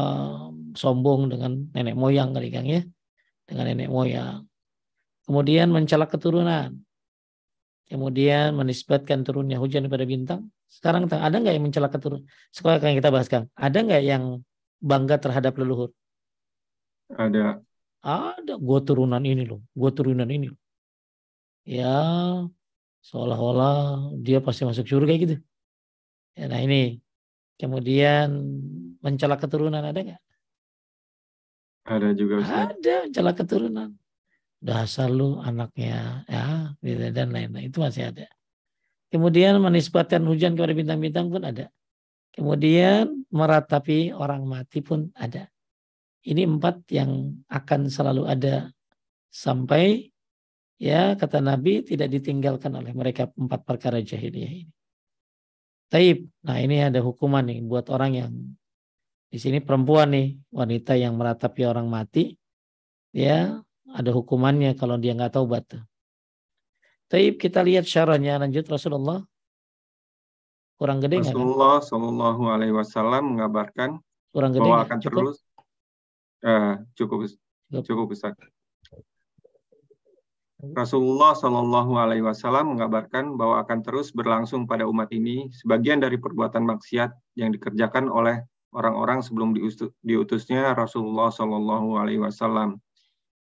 sombong dengan nenek moyang kali Kang ya, dengan nenek moyang. Kemudian mencela keturunan. Kemudian menisbatkan turunnya hujan pada bintang. Sekarang ada nggak yang mencela keturunan? Sekarang kita bahas Kang. Ada nggak yang bangga terhadap leluhur? Ada. Ada. Gue turunan ini loh. Gue turunan ini loh. Ya, seolah-olah dia pasti masuk surga gitu. Ya, nah ini Kemudian mencela keturunan ada nggak? Ada juga Ustaz. Ada mencela keturunan. Dasar lu anaknya ya gitu, dan lain-lain itu masih ada. Kemudian menisbatkan hujan kepada bintang-bintang pun ada. Kemudian meratapi orang mati pun ada. Ini empat yang akan selalu ada sampai ya kata Nabi tidak ditinggalkan oleh mereka empat perkara jahiliyah ini. Taib. Nah ini ada hukuman nih buat orang yang di sini perempuan nih wanita yang meratapi orang mati, ya ada hukumannya kalau dia nggak taubat. Taib kita lihat syaratnya lanjut Rasulullah kurang gede nggak? Rasulullah Shallallahu Alaihi Wasallam mengabarkan kurang gede bahwa gak? akan cukup? terus uh, cukup cukup besar. Rasulullah Shallallahu Alaihi Wasallam mengabarkan bahwa akan terus berlangsung pada umat ini sebagian dari perbuatan maksiat yang dikerjakan oleh orang-orang sebelum diutusnya Rasulullah Shallallahu Alaihi Wasallam,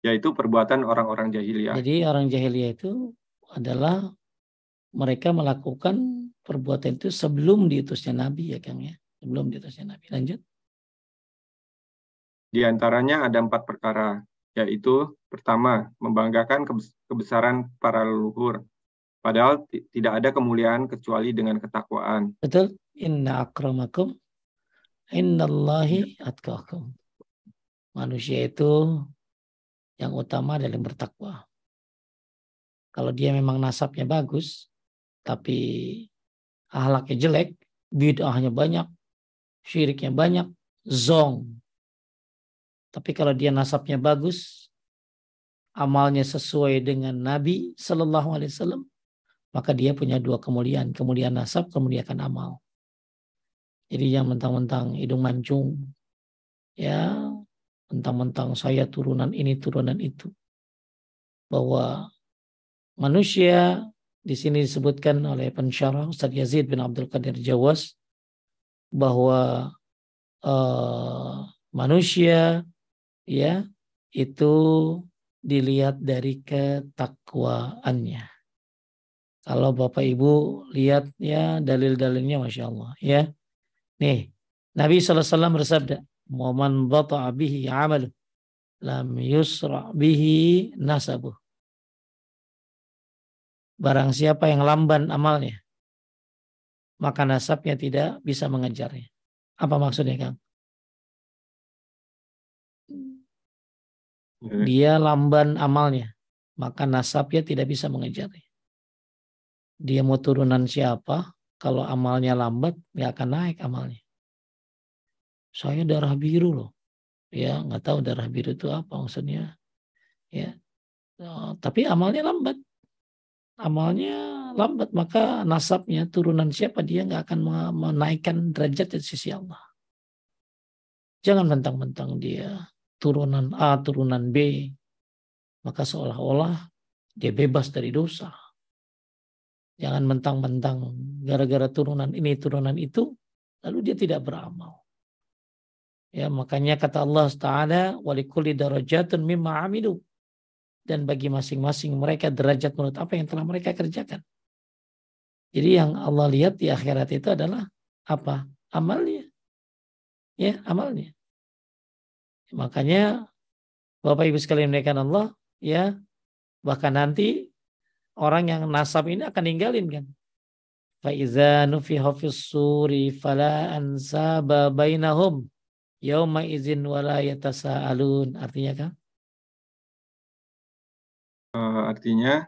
yaitu perbuatan orang-orang jahiliyah. Jadi orang jahiliyah itu adalah mereka melakukan perbuatan itu sebelum diutusnya Nabi ya Kang ya, sebelum diutusnya Nabi. Lanjut. Di antaranya ada empat perkara yaitu pertama membanggakan kebesaran para leluhur. Padahal tidak ada kemuliaan kecuali dengan ketakwaan. Betul. Inna akramakum innallahi atqakum. Manusia itu yang utama adalah yang bertakwa. Kalau dia memang nasabnya bagus tapi ahlaknya jelek bid'ahnya banyak syiriknya banyak zong tapi kalau dia nasabnya bagus, amalnya sesuai dengan Nabi Shallallahu Alaihi Wasallam, maka dia punya dua kemuliaan, kemuliaan nasab, kemuliaan amal. Jadi yang mentang-mentang hidung mancung, ya mentang-mentang saya turunan ini turunan itu, bahwa manusia di sini disebutkan oleh pensyarah Ustaz Yazid bin Abdul Qadir Jawas bahwa uh, manusia ya itu dilihat dari ketakwaannya. Kalau Bapak Ibu lihat ya dalil-dalilnya Masya Allah ya. Nih Nabi SAW bersabda, "Momen bata'a bihi amalu, lam yusra bihi nasabuh." Barang siapa yang lamban amalnya, maka nasabnya tidak bisa mengejarnya. Apa maksudnya Kang? Hmm. dia lamban amalnya, maka nasabnya tidak bisa mengejarnya. Dia mau turunan siapa, kalau amalnya lambat, nggak akan naik amalnya. Saya darah biru loh. Ya, nggak tahu darah biru itu apa maksudnya. Ya, oh, tapi amalnya lambat. Amalnya lambat, maka nasabnya turunan siapa dia nggak akan menaikkan derajat di sisi Allah. Jangan mentang-mentang dia turunan A, turunan B, maka seolah-olah dia bebas dari dosa. Jangan mentang-mentang gara-gara turunan ini, turunan itu, lalu dia tidak beramal. Ya, makanya kata Allah Taala, "Walikuli darajatun mimma amilu." Dan bagi masing-masing mereka derajat menurut apa yang telah mereka kerjakan. Jadi yang Allah lihat di akhirat itu adalah apa? Amalnya. Ya, amalnya. Makanya Bapak Ibu sekalian menaikkan Allah, ya bahkan nanti orang yang nasab ini akan ninggalin kan. Faiza nufiha suri fala ansaba bainahum yauma izin wala yatasaalun. Artinya kan? Artinya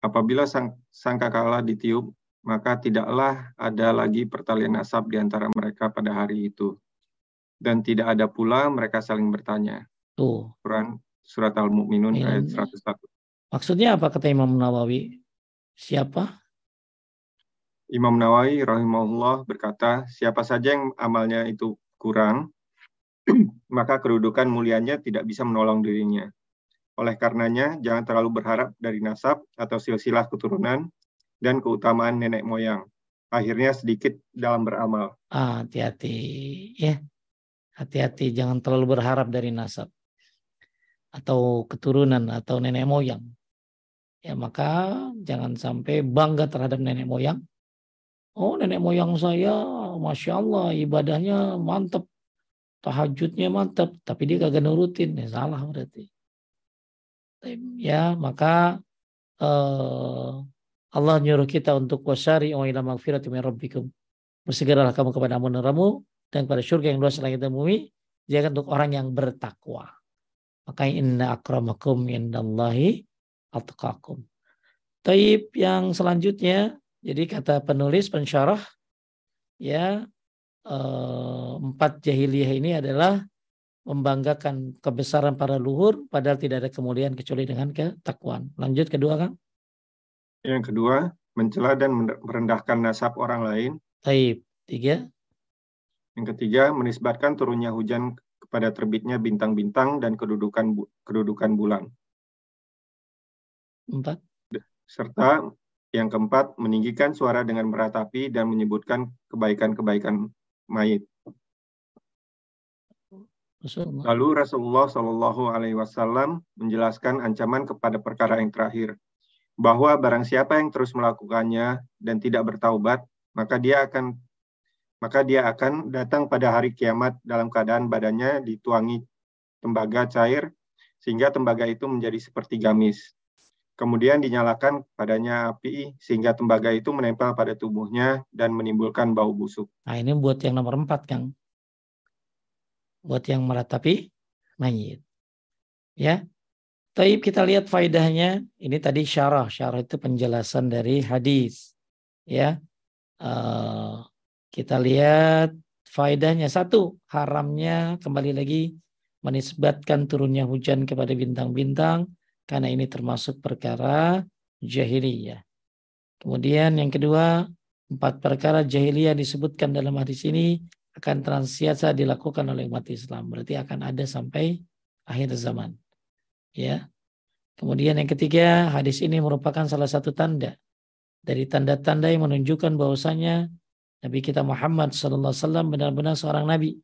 apabila sang, sangkakala ditiup maka tidaklah ada lagi pertalian nasab di antara mereka pada hari itu dan tidak ada pula mereka saling bertanya. Tuh. Quran surat Al-Mu'minun ayat 101. Maksudnya apa kata Imam Nawawi? Siapa? Imam Nawawi rahimahullah berkata, siapa saja yang amalnya itu kurang, maka kedudukan mulianya tidak bisa menolong dirinya. Oleh karenanya, jangan terlalu berharap dari nasab atau silsilah keturunan dan keutamaan nenek moyang. Akhirnya sedikit dalam beramal. Ah, hati-hati ya. Hati-hati jangan terlalu berharap dari nasab atau keturunan atau nenek moyang. Ya maka jangan sampai bangga terhadap nenek moyang. Oh nenek moyang saya, masya Allah ibadahnya mantep, tahajudnya mantep, tapi dia kagak nurutin, ya salah berarti. Ya maka uh, Allah nyuruh kita untuk wasari ila magfirati min rabbikum. Bersegeralah kamu kepada amunaramu dan kepada surga yang luas langit dan bumi. Jangan untuk orang yang bertakwa. Maka inna akramakum indallahi atqakum. Taib yang selanjutnya, jadi kata penulis pensyarah, ya eh, empat jahiliyah ini adalah membanggakan kebesaran para luhur, padahal tidak ada kemuliaan kecuali dengan ketakwaan. Lanjut kedua, Kang. Yang kedua, mencela dan merendahkan nasab orang lain. Taib. Tiga. Yang ketiga, menisbatkan turunnya hujan kepada terbitnya bintang-bintang dan kedudukan kedudukan bulan. Empat. Serta yang keempat, meninggikan suara dengan meratapi dan menyebutkan kebaikan-kebaikan mayit. Lalu Rasulullah Shallallahu Alaihi Wasallam menjelaskan ancaman kepada perkara yang terakhir, bahwa barang siapa yang terus melakukannya dan tidak bertaubat, maka dia akan maka dia akan datang pada hari kiamat dalam keadaan badannya dituangi tembaga cair sehingga tembaga itu menjadi seperti gamis. Kemudian dinyalakan padanya api sehingga tembaga itu menempel pada tubuhnya dan menimbulkan bau busuk. Nah ini buat yang nomor empat, Kang buat yang meratapi mayit. Ya. Taib kita lihat faedahnya. Ini tadi syarah. Syarah itu penjelasan dari hadis. Ya. Uh, kita lihat faedahnya. Satu, haramnya kembali lagi menisbatkan turunnya hujan kepada bintang-bintang karena ini termasuk perkara jahiliyah. Kemudian yang kedua, empat perkara jahiliyah disebutkan dalam hadis ini akan transiasa dilakukan oleh umat Islam. Berarti akan ada sampai akhir zaman. Ya. Kemudian yang ketiga, hadis ini merupakan salah satu tanda dari tanda-tanda yang menunjukkan bahwasanya Nabi kita Muhammad sallallahu alaihi wasallam benar-benar seorang nabi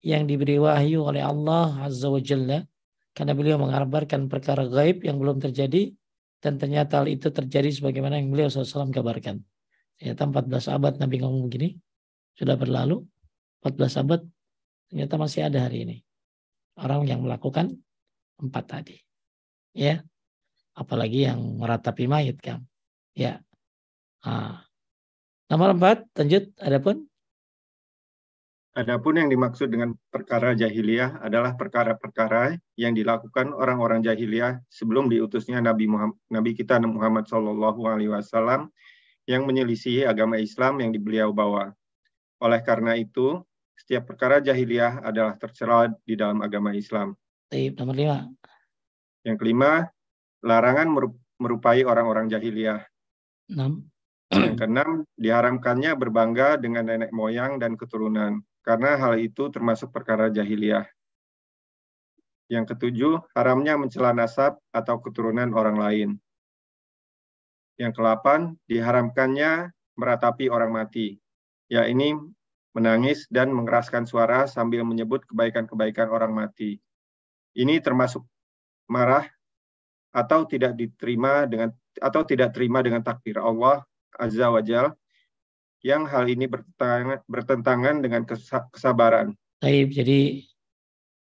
yang diberi wahyu oleh Allah Azza wa Jalla karena beliau mengabarkan perkara gaib yang belum terjadi dan ternyata hal itu terjadi sebagaimana yang beliau SAW kabarkan. Ternyata 14 abad Nabi ngomong begini, sudah berlalu, 14 abad ternyata masih ada hari ini orang yang melakukan empat tadi ya apalagi yang meratapi mayat kan ya nah. Nomor empat lanjut adapun Adapun yang dimaksud dengan perkara jahiliyah adalah perkara-perkara yang dilakukan orang-orang jahiliyah sebelum diutusnya Nabi Muhammad, Nabi kita Muhammad Shallallahu Alaihi Wasallam yang menyelisihi agama Islam yang beliau bawa. Oleh karena itu, setiap perkara jahiliyah adalah tercela di dalam agama Islam. Baik, nomor lima. Yang kelima, larangan merupai orang-orang jahiliyah. Enam. Yang keenam, diharamkannya berbangga dengan nenek moyang dan keturunan, karena hal itu termasuk perkara jahiliyah. Yang ketujuh, haramnya mencela nasab atau keturunan orang lain. Yang kelapan, diharamkannya meratapi orang mati. Ya ini menangis dan mengeraskan suara sambil menyebut kebaikan-kebaikan orang mati. Ini termasuk marah atau tidak diterima dengan atau tidak terima dengan takdir Allah Azza wa Jal yang hal ini bertentangan, dengan kesabaran. Baik, jadi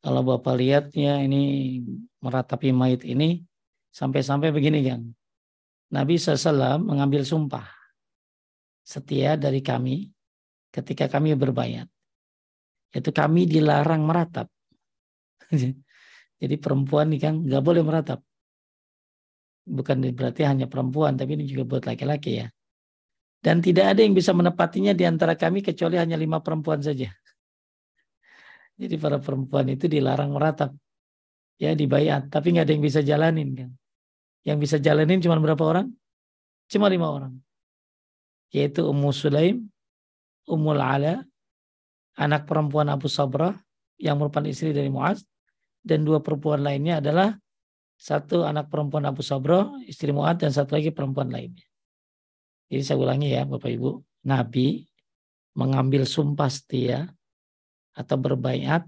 kalau Bapak lihatnya ini meratapi mayit ini sampai-sampai begini kan. Nabi SAW mengambil sumpah setia dari kami ketika kami berbayat. Yaitu kami dilarang meratap. Jadi perempuan ini kan nggak boleh meratap. Bukan berarti hanya perempuan, tapi ini juga buat laki-laki ya. Dan tidak ada yang bisa menepatinya di antara kami kecuali hanya lima perempuan saja. Jadi para perempuan itu dilarang meratap. Ya dibayat, tapi nggak ada yang bisa jalanin kan. Yang bisa jalanin cuma berapa orang? Cuma lima orang. Yaitu Ummu Sulaim, Ummul Ala, anak perempuan Abu Sabrah yang merupakan istri dari Muaz dan dua perempuan lainnya adalah satu anak perempuan Abu Sabrah, istri Muaz dan satu lagi perempuan lainnya. Jadi saya ulangi ya Bapak Ibu, Nabi mengambil sumpah setia atau berbaiat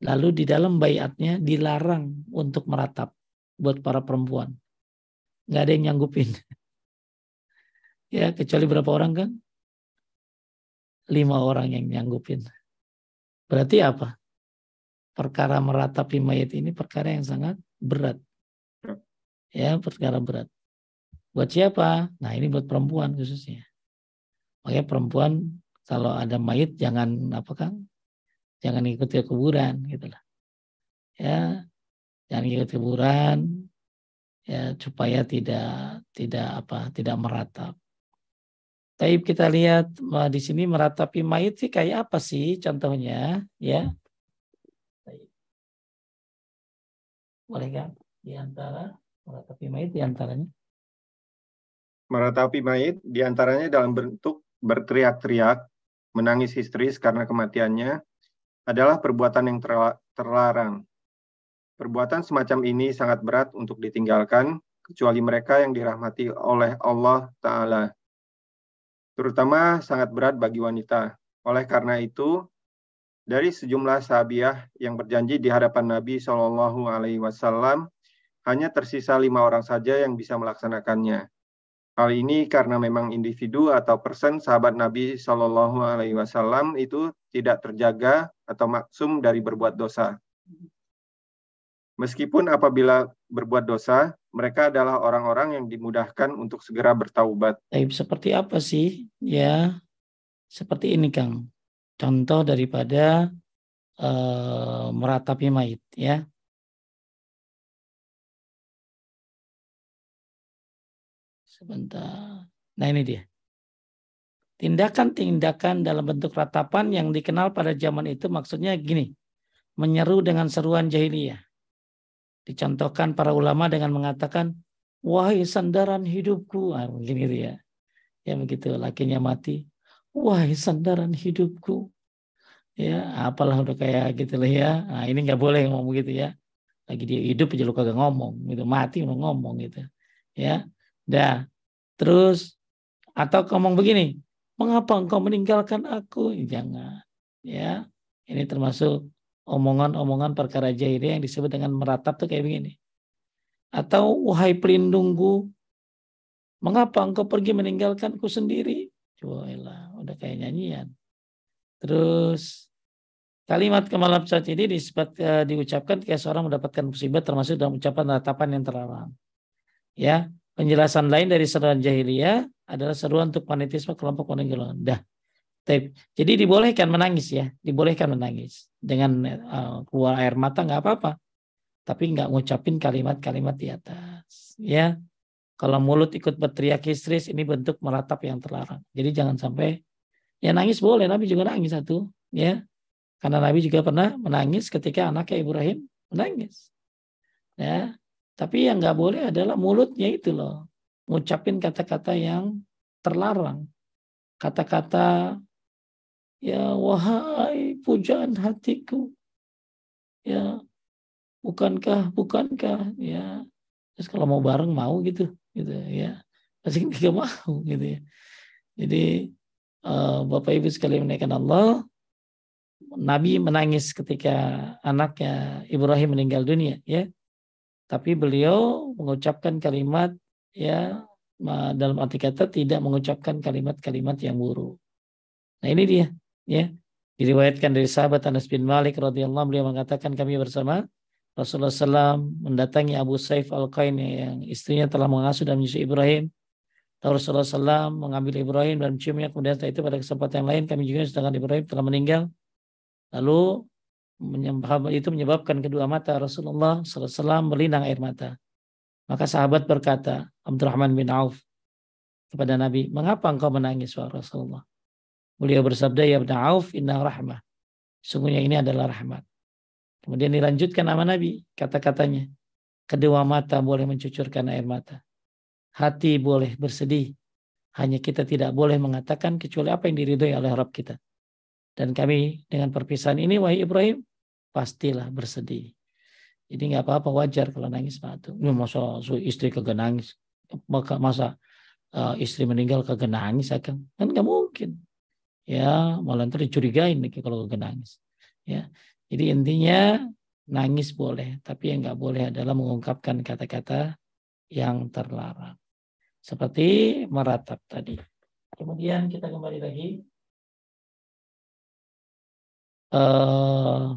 lalu di dalam bayatnya dilarang untuk meratap buat para perempuan. Nggak ada yang nyanggupin. Ya, kecuali berapa orang kan? Lima orang yang nyanggupin. Berarti apa? Perkara meratapi mayat ini perkara yang sangat berat. Ya, perkara berat. Buat siapa? Nah, ini buat perempuan khususnya. Makanya perempuan kalau ada mayat jangan apa kan? Jangan ikut ke kuburan gitu lah. Ya, jangan ikut kuburan ya supaya tidak tidak apa tidak meratap. Tapi kita lihat di sini meratapi mayat sih kayak apa sih contohnya ya? Boleh kan? Di antara meratapi mayat di antaranya? Meratapi mayit di antaranya dalam bentuk berteriak-teriak, menangis histeris karena kematiannya, adalah perbuatan yang terlarang. Perbuatan semacam ini sangat berat untuk ditinggalkan, kecuali mereka yang dirahmati oleh Allah Ta'ala. Terutama sangat berat bagi wanita. Oleh karena itu, dari sejumlah sahabiah yang berjanji di hadapan Nabi Shallallahu Alaihi Wasallam, hanya tersisa lima orang saja yang bisa melaksanakannya. Hal ini karena memang individu atau persen sahabat Nabi Shallallahu Alaihi Wasallam itu tidak terjaga atau maksum dari berbuat dosa. Meskipun apabila berbuat dosa, mereka adalah orang-orang yang dimudahkan untuk segera bertaubat. Seperti apa sih? Ya, seperti ini Kang. Contoh daripada uh, meratapi mayit, ya. Sebentar. Nah ini dia. Tindakan-tindakan dalam bentuk ratapan yang dikenal pada zaman itu maksudnya gini. Menyeru dengan seruan jahiliyah. Dicontohkan para ulama dengan mengatakan, Wahai sandaran hidupku. Ah, mungkin gitu ya. Ya begitu, lakinya mati. Wahai sandaran hidupku. Ya, apalah udah kayak gitu lah ya. Nah, ini nggak boleh ngomong gitu ya. Lagi dia hidup aja lu kagak ngomong, gitu. Mati lu ngomong gitu. Ya. Dah, Terus atau ngomong begini, mengapa engkau meninggalkan aku? Jangan. Ya, ini termasuk omongan-omongan perkara jahiliyah yang disebut dengan meratap tuh kayak begini. Atau wahai pelindungku, mengapa engkau pergi meninggalkanku sendiri? Coba udah kayak nyanyian. Terus kalimat kemalam saat ini disebut, uh, diucapkan ketika seorang mendapatkan musibah termasuk dalam ucapan ratapan yang terlarang. Ya, Penjelasan lain dari seruan jahiliyah adalah seruan untuk fanatisme kelompok orang. Dah. Jadi dibolehkan menangis ya, dibolehkan menangis dengan uh, keluar air mata nggak apa-apa, tapi nggak ngucapin kalimat-kalimat di atas. Ya, kalau mulut ikut berteriak histeris ini bentuk meratap yang terlarang. Jadi jangan sampai ya nangis boleh, Nabi juga nangis satu, ya, karena Nabi juga pernah menangis ketika anaknya Ibrahim menangis. Ya, tapi yang nggak boleh adalah mulutnya itu loh. Ngucapin kata-kata yang terlarang. Kata-kata ya wahai pujaan hatiku. Ya bukankah bukankah ya terus kalau mau bareng mau gitu gitu ya pasti tidak mau gitu ya jadi uh, bapak ibu sekalian menaikkan Allah Nabi menangis ketika anaknya Ibrahim meninggal dunia ya tapi beliau mengucapkan kalimat ya dalam arti kata tidak mengucapkan kalimat-kalimat yang buruk. Nah ini dia ya diriwayatkan dari sahabat Anas bin Malik radhiyallahu beliau mengatakan kami bersama Rasulullah SAW mendatangi Abu Saif al Qain yang istrinya telah mengasuh dan menyusui Ibrahim. Tahu Rasulullah SAW mengambil Ibrahim dan menciumnya kemudian setelah itu pada kesempatan yang lain kami juga sedangkan Ibrahim telah meninggal. Lalu itu menyebabkan kedua mata Rasulullah SAW berlinang air mata. Maka sahabat berkata, Abdurrahman bin Auf kepada Nabi, mengapa engkau menangis wahai Rasulullah? Beliau bersabda, ya Ibn Auf, inna rahmah. Sungguhnya ini adalah rahmat. Kemudian dilanjutkan nama Nabi, kata-katanya. Kedua mata boleh mencucurkan air mata. Hati boleh bersedih. Hanya kita tidak boleh mengatakan kecuali apa yang diridhoi oleh Rabb kita. Dan kami dengan perpisahan ini, wahai Ibrahim, pastilah bersedih. Jadi nggak apa-apa wajar kalau nangis matu. Ini masa istri kagak nangis, maka masa uh, istri meninggal kagak nangis akan kan nggak mungkin. Ya malah nanti dicurigain nih kalau kagak. Ya jadi intinya nangis boleh, tapi yang nggak boleh adalah mengungkapkan kata-kata yang terlarang. Seperti meratap tadi. Kemudian kita kembali lagi. Uh,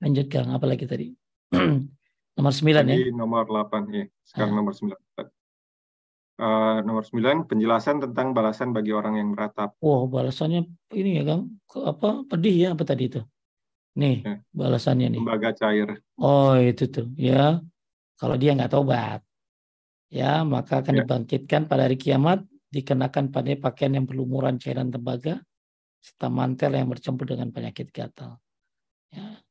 lanjutkan apa lagi tadi? nomor 9 ya. nomor 8 ya. Sekarang ah. nomor 9. Uh, nomor 9 penjelasan tentang balasan bagi orang yang meratap. Wow, balasannya ini ya Kang, apa pedih ya apa tadi itu? Nih, ya. balasannya nih. Lembaga cair. Oh, itu tuh, ya. Kalau dia nggak tobat, ya maka akan ya. dibangkitkan pada hari kiamat dikenakan pada pakaian yang berlumuran cairan tembaga serta mantel yang bercampur dengan penyakit gatal. Ya.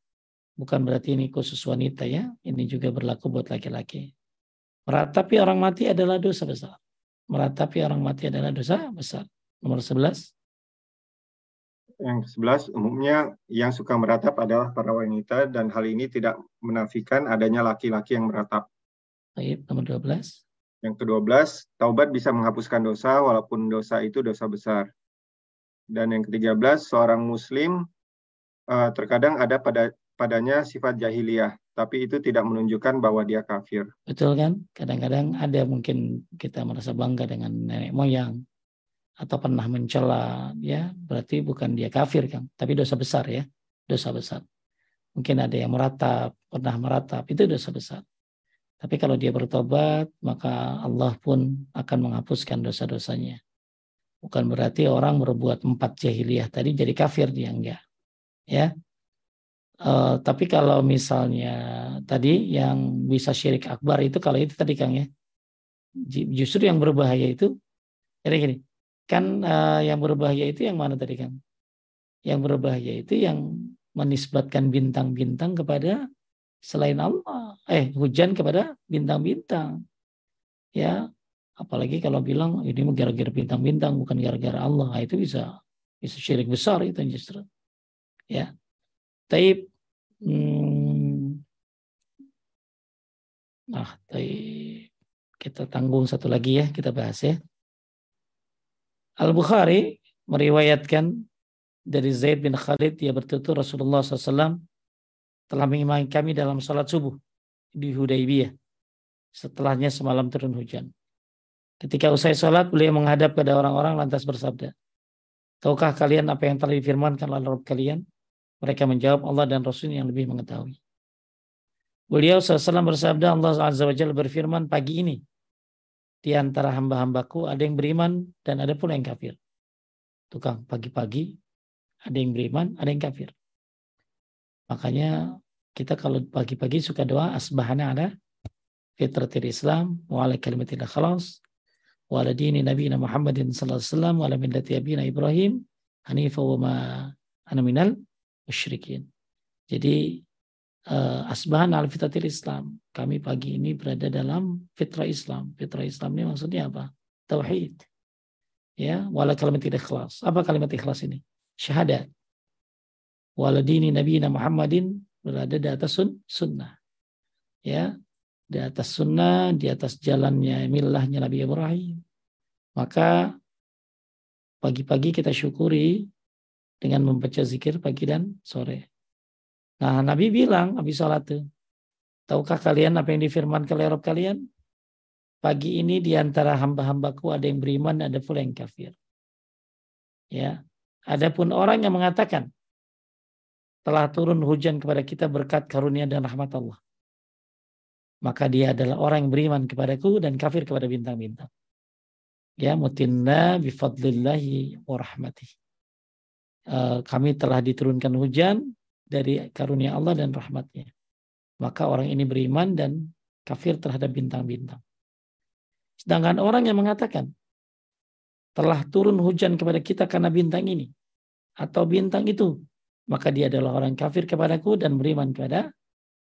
Bukan berarti ini khusus wanita ya, ini juga berlaku buat laki-laki. Meratapi orang mati adalah dosa besar. Meratapi orang mati adalah dosa besar. Nomor 11. Yang 11, umumnya yang suka meratap adalah para wanita dan hal ini tidak menafikan adanya laki-laki yang meratap. Baik, nomor 12. Yang ke-12, taubat bisa menghapuskan dosa walaupun dosa itu dosa besar. Dan yang ke-13, seorang muslim uh, terkadang ada pada padanya sifat jahiliyah tapi itu tidak menunjukkan bahwa dia kafir. Betul kan? Kadang-kadang ada mungkin kita merasa bangga dengan nenek moyang atau pernah mencela, ya berarti bukan dia kafir kan, tapi dosa besar ya, dosa besar. Mungkin ada yang meratap, pernah meratap, itu dosa besar. Tapi kalau dia bertobat, maka Allah pun akan menghapuskan dosa-dosanya. Bukan berarti orang berbuat empat jahiliyah tadi jadi kafir dia enggak. Ya, Uh, tapi kalau misalnya tadi yang bisa syirik akbar itu kalau itu tadi Kang ya. Justru yang berbahaya itu jadi gini. Kan uh, yang berbahaya itu yang mana tadi Kang? Yang berbahaya itu yang menisbatkan bintang-bintang kepada selain Allah. Eh, hujan kepada bintang-bintang. Ya, apalagi kalau bilang ini gara-gara bintang-bintang bukan gara-gara Allah. Nah, itu bisa bisa syirik besar itu justru. Ya. Taib Hmm. Nah, kita tanggung satu lagi ya, kita bahas ya. Al-Bukhari meriwayatkan dari Zaid bin Khalid, dia bertutur Rasulullah SAW telah mengimami kami dalam salat subuh di Hudaybiyah. Setelahnya semalam turun hujan. Ketika usai salat, beliau menghadap kepada orang-orang lantas bersabda, Tahukah kalian apa yang telah difirmankan oleh Rabb kalian? Mereka menjawab Allah dan Rasul yang lebih mengetahui. Beliau SAW bersabda Allah Azza berfirman pagi ini. Di antara hamba-hambaku ada yang beriman dan ada pula yang kafir. Tukang pagi-pagi ada yang beriman, ada yang kafir. Makanya kita kalau pagi-pagi suka doa asbahana ada fitratil Islam wa ala kalimatil khalas wa ala dini Nabi Muhammadin sallallahu alaihi wasallam millati Ibrahim hanifa wa ma minal musyrikin. Jadi uh, asbahan al fitatil Islam. Kami pagi ini berada dalam fitrah Islam. Fitrah Islam ini maksudnya apa? Tauhid. Ya, wala kalimat ikhlas. Apa kalimat ikhlas ini? Syahadat. Wala dini Nabi Muhammadin berada di atas sun, sunnah. Ya, di atas sunnah, di atas jalannya milahnya Nabi Ibrahim. Maka pagi-pagi kita syukuri dengan membaca zikir pagi dan sore. Nah, Nabi bilang habis salat itu, tahukah kalian apa yang difirmankan oleh Rabb kalian? Pagi ini di antara hamba-hambaku ada yang beriman, ada pula yang kafir. Ya. Adapun orang yang mengatakan telah turun hujan kepada kita berkat karunia dan rahmat Allah. Maka dia adalah orang yang beriman kepadaku dan kafir kepada bintang-bintang. Ya mutinna bifadlillahi wa rahmatih. Eh, kami telah diturunkan hujan dari karunia Allah dan rahmatnya. Maka orang ini beriman dan kafir terhadap bintang-bintang. Sedangkan orang yang mengatakan telah turun hujan kepada kita karena bintang ini atau bintang itu, maka dia adalah orang kafir kepadaku dan beriman kepada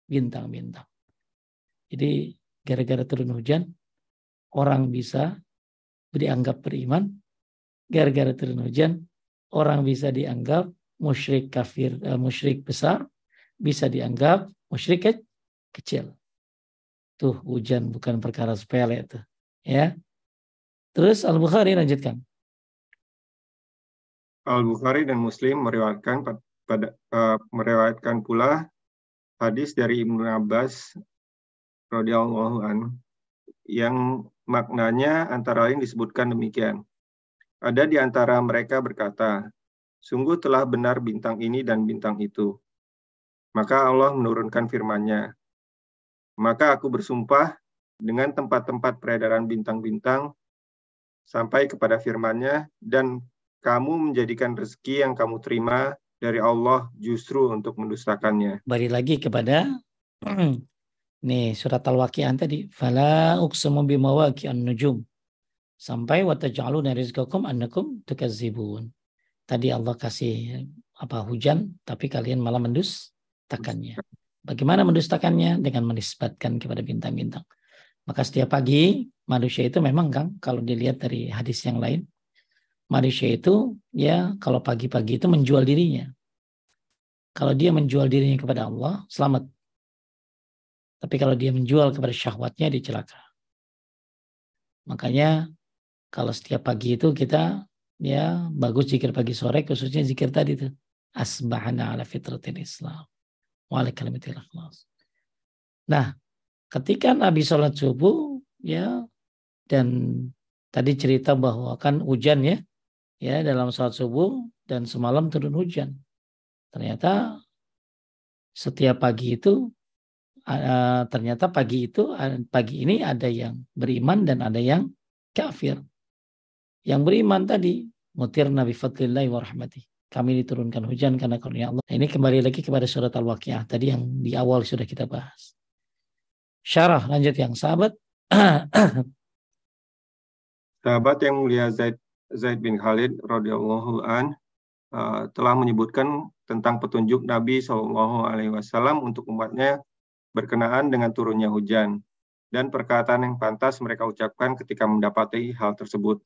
bintang-bintang. Jadi gara-gara turun hujan, orang bisa dianggap beriman. Gara-gara turun hujan, orang bisa dianggap musyrik kafir, uh, musyrik besar, bisa dianggap musyrik ke kecil. Tuh hujan bukan perkara sepele itu. Ya. Terus Al-Bukhari lanjutkan. Al-Bukhari dan Muslim meriwayatkan pada uh, meriwayatkan pula hadis dari Ibnu Abbas radhiyallahu an yang maknanya antara lain disebutkan demikian. Ada di antara mereka berkata, sungguh telah benar bintang ini dan bintang itu. Maka Allah menurunkan firman-Nya. Maka aku bersumpah dengan tempat-tempat peredaran bintang-bintang sampai kepada firman-Nya dan kamu menjadikan rezeki yang kamu terima dari Allah justru untuk mendustakannya. Balik lagi kepada nih surat Al-Waqi'ah tadi, fala uqsimu bimawaqi'an nujum sampai wa taj'aluna rizqakum annakum tukazzibun. Tadi Allah kasih apa hujan tapi kalian malah mendustakannya. Bagaimana mendustakannya? Dengan menisbatkan kepada bintang-bintang. Maka setiap pagi manusia itu memang kan kalau dilihat dari hadis yang lain manusia itu ya kalau pagi-pagi itu menjual dirinya. Kalau dia menjual dirinya kepada Allah, selamat. Tapi kalau dia menjual kepada syahwatnya, dia celaka. Makanya kalau setiap pagi itu kita ya bagus zikir pagi sore, khususnya zikir tadi itu. Asbahana ala fitratil Islam. Wa ikhlas. Nah, ketika Nabi sholat subuh, ya, dan tadi cerita bahwa kan hujan ya, ya dalam saat subuh dan semalam turun hujan. Ternyata setiap pagi itu ternyata pagi itu pagi ini ada yang beriman dan ada yang kafir. Yang beriman tadi mutir Nabi Fadlillahi wa rahmati. Kami diturunkan hujan karena karunia Allah. Ini kembali lagi kepada surat Al-Waqiah tadi yang di awal sudah kita bahas. Syarah lanjut yang sahabat. sahabat yang mulia Zaid Zaid bin Khalid radhiyallahu an uh, telah menyebutkan tentang petunjuk Nabi Shallallahu alaihi wasallam untuk umatnya berkenaan dengan turunnya hujan dan perkataan yang pantas mereka ucapkan ketika mendapati hal tersebut.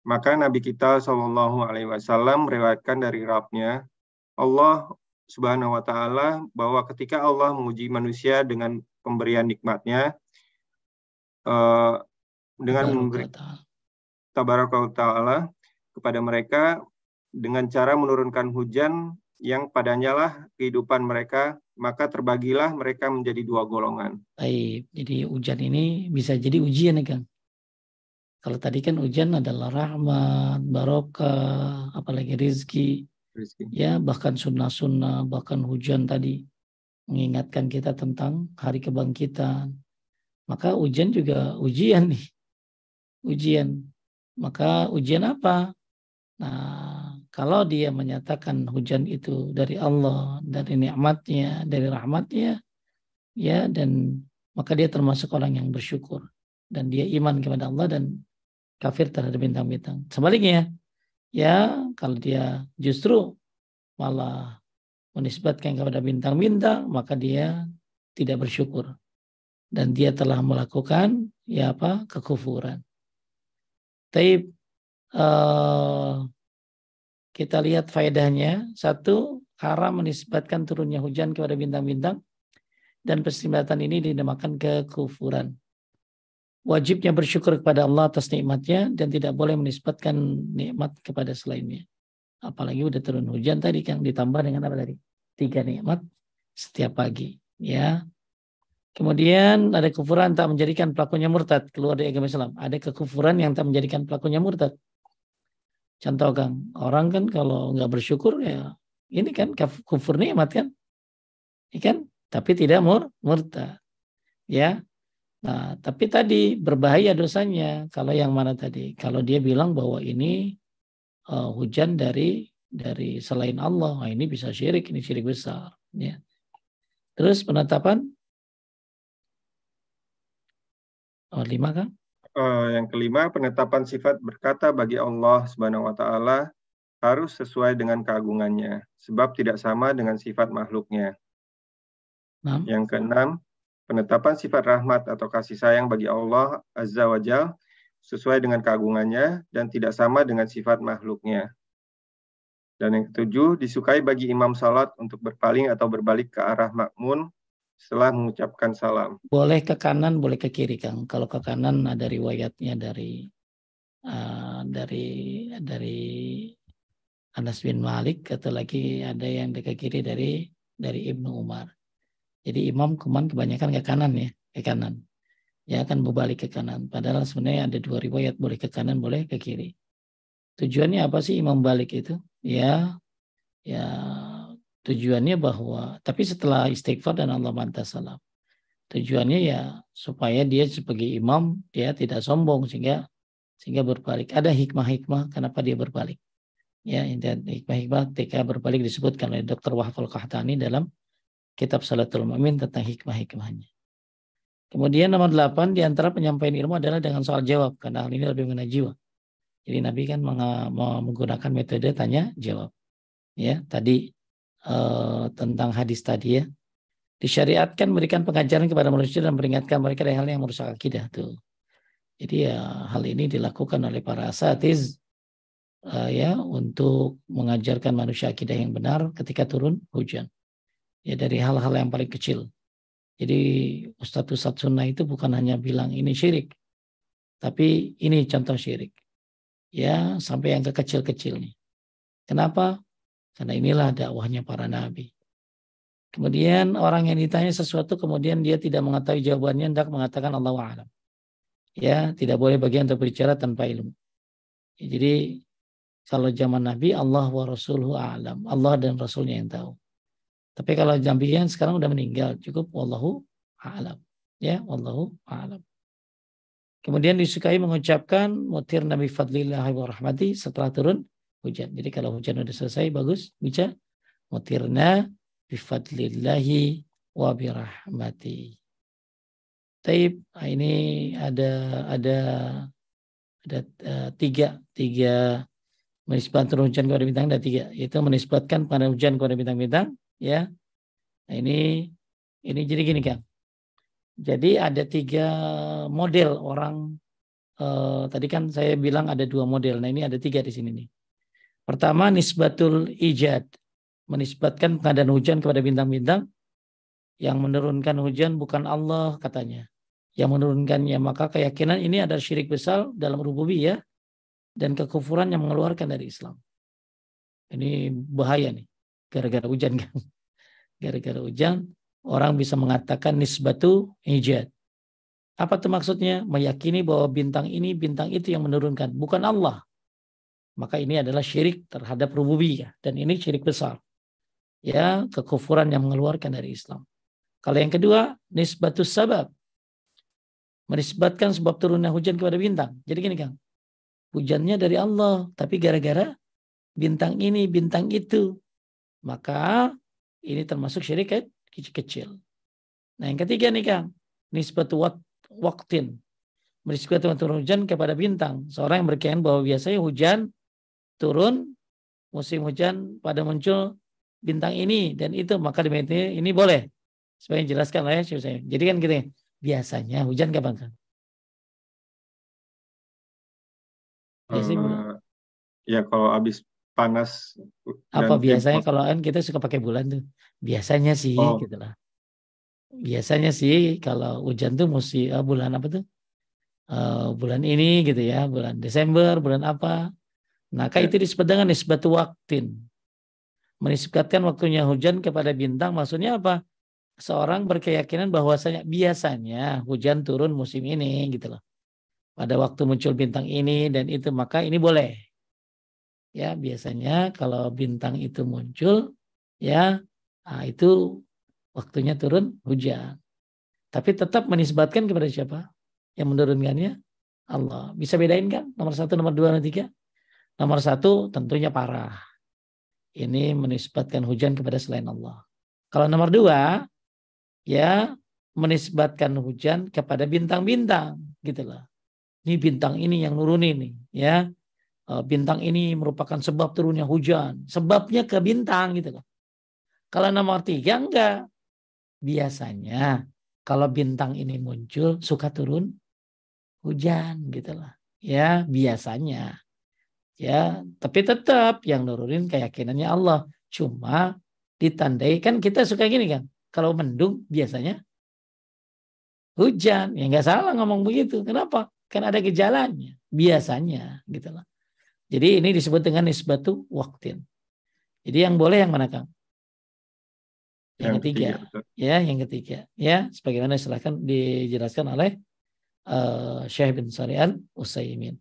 Maka Nabi kita Shallallahu alaihi wasallam meriwayatkan dari Rabbnya Allah Subhanahu wa taala bahwa ketika Allah menguji manusia dengan pemberian nikmatnya uh, dengan memberi tabaraka ta'ala kepada mereka dengan cara menurunkan hujan yang padanya lah kehidupan mereka, maka terbagilah mereka menjadi dua golongan. Baik, jadi hujan ini bisa jadi ujian ya Kang. Kalau tadi kan hujan adalah rahmat, barokah, apalagi rizki. rizki. Ya, bahkan sunnah-sunnah, bahkan hujan tadi mengingatkan kita tentang hari kebangkitan. Maka hujan juga ujian nih. Ujian. Maka ujian apa? Nah, kalau dia menyatakan hujan itu dari Allah, dari nikmatnya, dari rahmatnya, ya dan maka dia termasuk orang yang bersyukur dan dia iman kepada Allah dan kafir terhadap bintang-bintang. Sebaliknya, ya kalau dia justru malah menisbatkan kepada bintang-bintang, maka dia tidak bersyukur dan dia telah melakukan ya apa kekufuran. Tapi uh, kita lihat faedahnya. Satu, haram menisbatkan turunnya hujan kepada bintang-bintang. Dan persimbatan ini dinamakan kekufuran. Wajibnya bersyukur kepada Allah atas nikmatnya dan tidak boleh menisbatkan nikmat kepada selainnya. Apalagi udah turun hujan tadi kan ditambah dengan apa tadi? Tiga nikmat setiap pagi. Ya, Kemudian ada kekufuran tak menjadikan pelakunya murtad keluar dari agama Islam. Ada kekufuran yang tak menjadikan pelakunya murtad. Contoh Kang, orang kan kalau nggak bersyukur ya ini kan kufur nikmat kan, ikan, tapi tidak mur murtad, ya. Nah, tapi tadi berbahaya dosanya kalau yang mana tadi? Kalau dia bilang bahwa ini uh, hujan dari dari selain Allah, nah, ini bisa syirik, ini syirik besar, ya. Terus penetapan Oh, lima kan? Uh, yang kelima, penetapan sifat berkata bagi Allah Subhanahu wa taala harus sesuai dengan keagungannya, sebab tidak sama dengan sifat makhluknya. Yang keenam, penetapan sifat rahmat atau kasih sayang bagi Allah Azza wa Jal sesuai dengan keagungannya dan tidak sama dengan sifat makhluknya. Dan yang ketujuh, disukai bagi imam salat untuk berpaling atau berbalik ke arah makmun setelah mengucapkan salam. Boleh ke kanan, boleh ke kiri, Kang. Kalau ke kanan ada riwayatnya dari uh, dari dari Anas bin Malik atau lagi ada yang ke kiri dari dari Ibnu Umar. Jadi imam keman kebanyakan ke kanan ya, ke kanan. ya akan berbalik ke kanan. Padahal sebenarnya ada dua riwayat boleh ke kanan, boleh ke kiri. Tujuannya apa sih imam balik itu? Ya, ya tujuannya bahwa tapi setelah istighfar dan Allah bantah salam. Tujuannya ya supaya dia sebagai imam dia tidak sombong sehingga sehingga berbalik. Ada hikmah-hikmah kenapa dia berbalik. Ya, hikmah-hikmah ketika berbalik disebutkan oleh Dr. Wahfal Qahtani dalam kitab Salatul Mu'min tentang hikmah-hikmahnya. Kemudian nomor delapan di antara penyampaian ilmu adalah dengan soal jawab karena hal ini lebih mengenai jiwa. Jadi Nabi kan menggunakan metode tanya jawab. Ya, tadi uh, tentang hadis tadi ya. Disyariatkan memberikan pengajaran kepada manusia dan memperingatkan mereka dari hal yang merusak akidah tuh. Jadi ya hal ini dilakukan oleh para asatiz uh, ya untuk mengajarkan manusia akidah yang benar ketika turun hujan. Ya dari hal-hal yang paling kecil jadi Ustadz Ustadz Sunnah itu bukan hanya bilang ini syirik, tapi ini contoh syirik. Ya, sampai yang kekecil-kecil nih. Kenapa? Karena inilah dakwahnya para nabi. Kemudian orang yang ditanya sesuatu kemudian dia tidak mengetahui jawabannya hendak mengatakan Allah alam. Ya, tidak boleh bagian untuk berbicara tanpa ilmu. Ya, jadi kalau zaman Nabi Allah wa rasuluhu alam. Allah dan Rasulnya yang tahu. Tapi kalau jambian sekarang udah meninggal, cukup wallahu a'lam. Ya, wallahu a'lam. Kemudian disukai mengucapkan mutir Nabi Fadlillah wa rahmati setelah turun hujan. Jadi kalau hujan udah selesai bagus baca mutirna bifadlillahi wa birahmati. Taib, ah, ini ada ada ada uh, tiga tiga menisbatkan hujan kepada bintang ada tiga yaitu menisbatkan pada hujan kepada bintang-bintang ya. Nah, ini ini jadi gini kan jadi ada tiga model orang eh, tadi kan saya bilang ada dua model. Nah ini ada tiga di sini nih. Pertama nisbatul ijad. Menisbatkan pengadaan hujan kepada bintang-bintang. Yang menurunkan hujan bukan Allah katanya. Yang menurunkannya maka keyakinan ini adalah syirik besar dalam rububiyah dan kekufuran yang mengeluarkan dari Islam. Ini bahaya nih gara-gara hujan kan. Gara-gara hujan orang bisa mengatakan nisbatu ijad. Apa itu maksudnya? Meyakini bahwa bintang ini, bintang itu yang menurunkan, bukan Allah. Maka ini adalah syirik terhadap rububiyah dan ini syirik besar. Ya, kekufuran yang mengeluarkan dari Islam. Kalau yang kedua, nisbatus sabab. Menisbatkan sebab turunnya hujan kepada bintang. Jadi gini Kang, hujannya dari Allah, tapi gara-gara bintang ini, bintang itu maka ini termasuk syirik kecil-kecil. Nah yang ketiga nih Kang, nisbatu waktin. Menisbatkan turun hujan kepada bintang. Seorang yang berkeyakinan bahwa biasanya hujan turun musim hujan pada muncul bintang ini dan itu maka di ini, ini boleh. Supaya jelaskan lah ya saya. Jadi kan gitu ya, biasanya hujan kapan kan? Biasanya uh, ya kalau habis panas. Apa biasanya kalau kan kita suka pakai bulan tuh. Biasanya sih oh. gitu lah. Biasanya sih kalau hujan tuh mesti uh, bulan apa tuh? Uh, bulan ini gitu ya, bulan Desember, bulan apa. Maka ya. itu disebut dengan nisbatu waktin. Menisbatkan waktunya hujan kepada bintang maksudnya apa? Seorang berkeyakinan bahwasanya biasanya hujan turun musim ini gitu loh. Pada waktu muncul bintang ini dan itu maka ini boleh ya biasanya kalau bintang itu muncul ya nah itu waktunya turun hujan. Tapi tetap menisbatkan kepada siapa? Yang menurunkannya Allah. Bisa bedain kan nomor satu nomor dua nomor tiga? Nomor satu tentunya parah. Ini menisbatkan hujan kepada selain Allah. Kalau nomor dua ya menisbatkan hujan kepada bintang-bintang gitu loh. Ini bintang ini yang nurunin nih ya bintang ini merupakan sebab turunnya hujan. Sebabnya ke bintang gitu loh. Kalau nomor tiga enggak. Biasanya kalau bintang ini muncul suka turun hujan gitu loh. Ya biasanya. Ya, tapi tetap yang nurunin keyakinannya Allah. Cuma ditandai kan kita suka gini kan. Kalau mendung biasanya hujan. Ya nggak salah ngomong begitu. Kenapa? Kan ada gejalanya. Biasanya gitu loh. Jadi ini disebut dengan nisbatu waktin. Jadi yang boleh yang mana Kang? Yang, yang ketiga. ketiga ya, yang ketiga. Ya, sebagaimana silahkan dijelaskan oleh uh, Syekh bin Sarian Usaimin.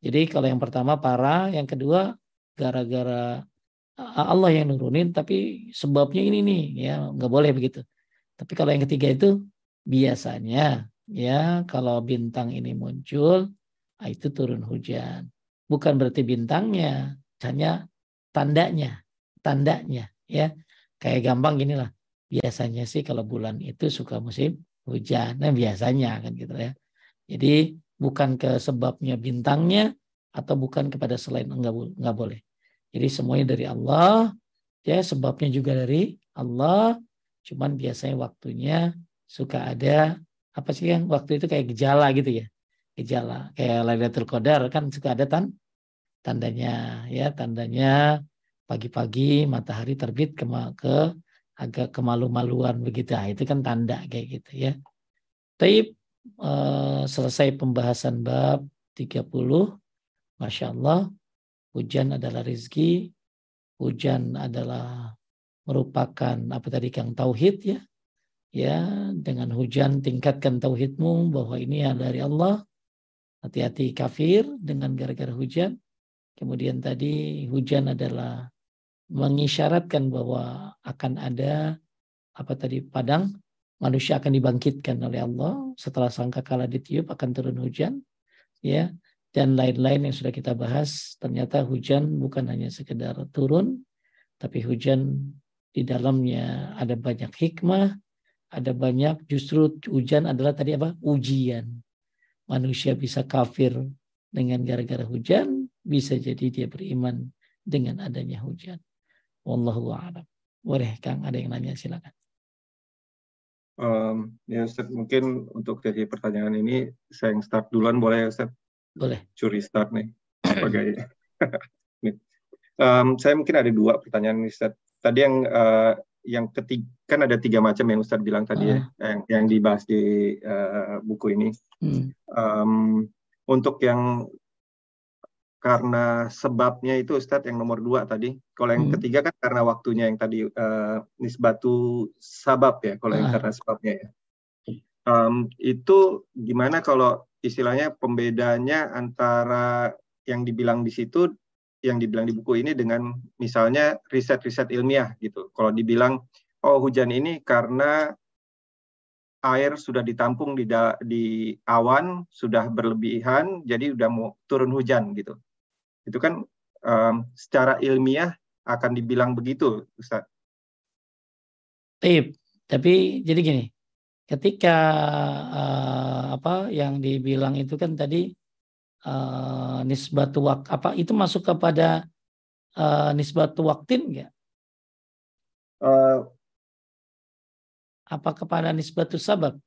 Jadi kalau yang pertama parah, yang kedua gara-gara Allah yang nurunin, tapi sebabnya ini nih, ya nggak boleh begitu. Tapi kalau yang ketiga itu biasanya ya kalau bintang ini muncul, ah, itu turun hujan. Bukan berarti bintangnya, hanya tandanya, tandanya ya. Kayak gampang gini lah. Biasanya sih kalau bulan itu suka musim hujan, nah biasanya kan gitu ya. Jadi bukan ke sebabnya bintangnya atau bukan kepada selain enggak enggak boleh. Jadi semuanya dari Allah, ya sebabnya juga dari Allah. Cuman biasanya waktunya suka ada apa sih yang waktu itu kayak gejala gitu ya. Gejala kayak Lailatul Qadar kan suka ada tan tandanya ya, tandanya pagi-pagi matahari terbit ke, ke agak kemalu-maluan begitu. Nah, itu kan tanda kayak gitu ya. Tapi eh, selesai pembahasan bab 30 Masya Allah Hujan adalah rizki, hujan adalah merupakan apa tadi Kang tauhid ya. Ya, dengan hujan tingkatkan tauhidmu bahwa ini adalah dari Allah. Hati-hati kafir dengan gara-gara hujan. Kemudian tadi hujan adalah mengisyaratkan bahwa akan ada apa tadi padang manusia akan dibangkitkan oleh Allah. Setelah sangka kala ditiup akan turun hujan ya. Dan lain-lain yang sudah kita bahas ternyata hujan bukan hanya sekedar turun tapi hujan di dalamnya ada banyak hikmah ada banyak justru hujan adalah tadi apa? Ujian. Manusia bisa kafir dengan gara-gara hujan bisa jadi dia beriman dengan adanya hujan wallahu a'lam boleh Kang ada yang nanya silakan um, ya Ustaz mungkin untuk jadi pertanyaan ini saya yang start duluan boleh ya Ustaz boleh. Curi start nih. Sebagai um, saya mungkin ada dua pertanyaan Ustaz. Tadi yang uh, yang ketiga kan ada tiga macam yang Ustaz bilang tadi uh. ya, ah. yang, yang dibahas di uh, buku ini. Hmm. Um, untuk yang karena sebabnya itu Ustadz yang nomor dua tadi. Kalau yang hmm. ketiga kan karena waktunya yang tadi uh, nisbatu sabab ya. Kalau yang ah. karena sebabnya ya. Um, itu gimana kalau istilahnya pembedanya antara yang dibilang di situ yang dibilang di buku ini dengan misalnya riset-riset ilmiah gitu. Kalau dibilang oh hujan ini karena air sudah ditampung di da, di awan sudah berlebihan jadi udah mau turun hujan gitu. Itu kan um, secara ilmiah akan dibilang begitu, Ustaz. Tip. Tapi jadi gini, ketika uh, apa yang dibilang itu kan tadi uh, nisbatu wak apa itu masuk kepada uh, nisbatu waktin enggak? Uh, apa kepada nisbatu sabab?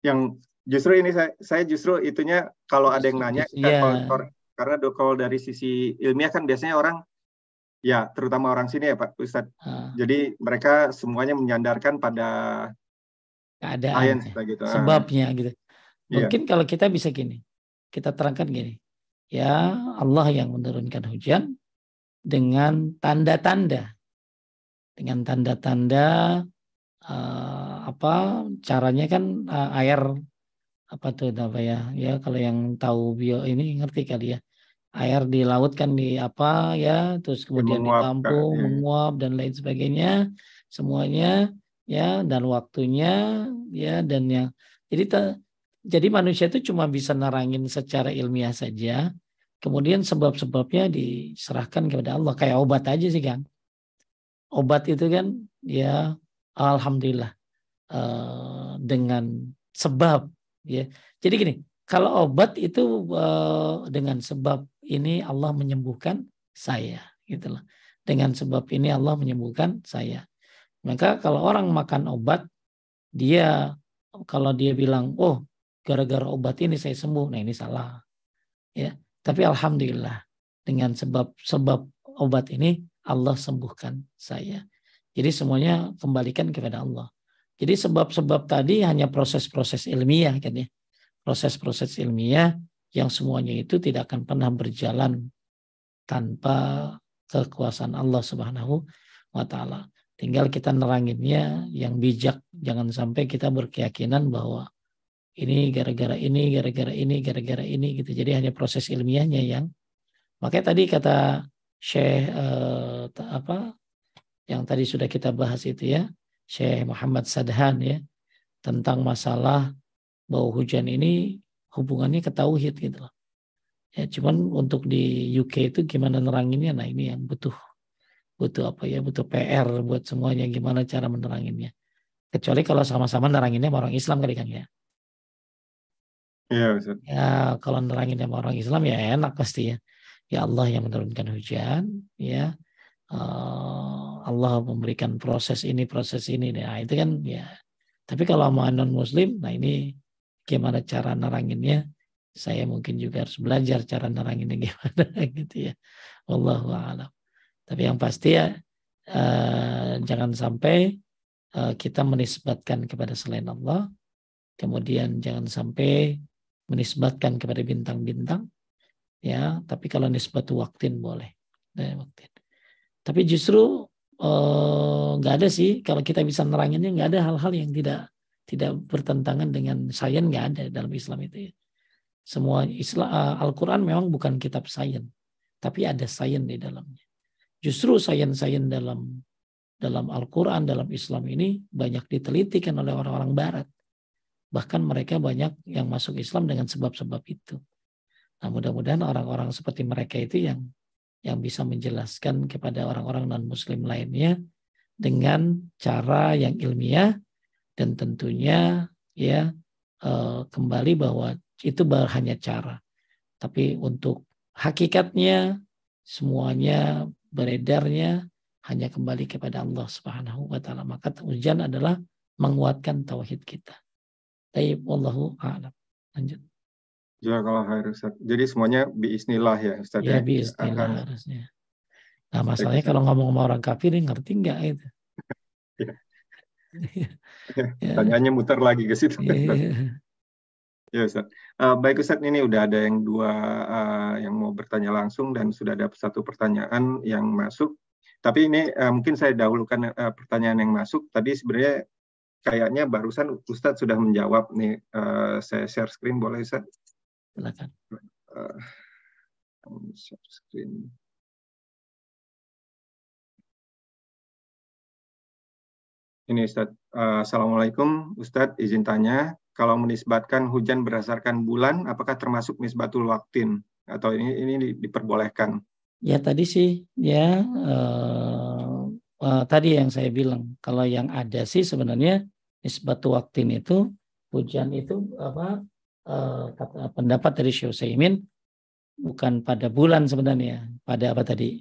Yang justru ini saya saya justru itunya kalau ada yang nanya yeah. kalau, karena kalau dari sisi ilmiah kan biasanya orang Ya, terutama orang sini ya Pak Ustadz. Uh. Jadi mereka semuanya menyandarkan pada keadaan, ya. gitu. sebabnya gitu. Iya. Mungkin yeah. kalau kita bisa gini, kita terangkan gini, ya Allah yang menurunkan hujan dengan tanda-tanda, dengan tanda-tanda uh, apa caranya kan uh, air apa tuh apa ya? Ya kalau yang tahu bio ini ngerti kali ya. Air di laut kan di apa ya terus kemudian ditampung ya. menguap dan lain sebagainya semuanya ya dan waktunya ya dan yang jadi ta, jadi manusia itu cuma bisa nerangin secara ilmiah saja. Kemudian sebab-sebabnya diserahkan kepada Allah. Kayak obat aja sih kan obat itu kan ya alhamdulillah uh, dengan sebab ya jadi gini kalau obat itu uh, dengan sebab ini Allah menyembuhkan saya, gitu loh. Dengan sebab ini Allah menyembuhkan saya. Maka kalau orang makan obat, dia kalau dia bilang, oh gara-gara obat ini saya sembuh, nah ini salah. Ya, tapi alhamdulillah dengan sebab sebab obat ini Allah sembuhkan saya. Jadi semuanya kembalikan kepada Allah. Jadi sebab-sebab tadi hanya proses-proses ilmiah kan ya proses-proses ilmiah yang semuanya itu tidak akan pernah berjalan tanpa kekuasaan Allah Subhanahu wa taala. Tinggal kita neranginnya yang bijak, jangan sampai kita berkeyakinan bahwa ini gara-gara ini, gara-gara ini, gara-gara ini gitu. Jadi hanya proses ilmiahnya yang makanya tadi kata Syekh eh, apa yang tadi sudah kita bahas itu ya, Syekh Muhammad Sadhan ya tentang masalah bau hujan ini hubungannya ke tauhid gitu loh. Ya, cuman untuk di UK itu gimana neranginnya? Nah ini yang butuh butuh apa ya? Butuh PR buat semuanya gimana cara meneranginnya. Kecuali kalau sama-sama neranginnya orang Islam kali kan ya. Iya, Ustaz. Ya, kalau nerangin sama orang Islam ya enak pasti ya. Ya Allah yang menurunkan hujan, ya. Uh, Allah memberikan proses ini, proses ini. Nah, itu kan ya. Tapi kalau sama non muslim, nah ini gimana cara neranginnya? Saya mungkin juga harus belajar cara neranginnya gimana gitu ya. Wallahu a'lam. Tapi yang pasti ya uh, jangan sampai uh, kita menisbatkan kepada selain Allah. Kemudian jangan sampai menisbatkan kepada bintang-bintang ya tapi kalau nisbat waktin boleh nah, waktin tapi justru eh, nggak uh, ada sih. Kalau kita bisa neranginnya nggak ada hal-hal yang tidak tidak bertentangan dengan sains nggak ada dalam Islam itu ya. Semua Islam uh, Al-Quran memang bukan kitab sains tapi ada sains di dalamnya. Justru sains-sains dalam dalam Al-Quran dalam Islam ini banyak ditelitikan oleh orang-orang Barat. Bahkan mereka banyak yang masuk Islam dengan sebab-sebab itu. Nah, mudah-mudahan orang-orang seperti mereka itu yang yang bisa menjelaskan kepada orang-orang non-muslim lainnya dengan cara yang ilmiah dan tentunya ya eh, kembali bahwa itu hanya cara. Tapi untuk hakikatnya semuanya beredarnya hanya kembali kepada Allah Subhanahu wa taala. Maka ujian adalah menguatkan tauhid kita. Taib wallahu a'lam. Lanjut. Ya kalau Ustaz. Jadi semuanya biisnillah ya Ustaz. Ya, ya? biisnillah Akan... harusnya. Nah masalahnya kalau ngomong sama orang kafir ngerti nggak itu? ya. ya. Tanyanya muter lagi ke situ. Ya. ya Ustaz. Uh, baik Ustaz, ini udah ada yang dua uh, yang mau bertanya langsung dan sudah ada satu pertanyaan yang masuk. Tapi ini uh, mungkin saya dahulukan uh, pertanyaan yang masuk. Tadi sebenarnya kayaknya barusan Ustadz sudah menjawab nih. Uh, saya share screen boleh Ustadz? Silakan. Uh, share screen. Ini Ustadz. Uh, Assalamualaikum Ustadz, izin tanya. Kalau menisbatkan hujan berdasarkan bulan, apakah termasuk nisbatul waktin? Atau ini ini diperbolehkan? Ya tadi sih ya uh, uh, tadi yang saya bilang kalau yang ada sih sebenarnya nisbatu waktin itu hujan itu apa uh, kata, pendapat dari Syekh Utsaimin bukan pada bulan sebenarnya pada apa tadi?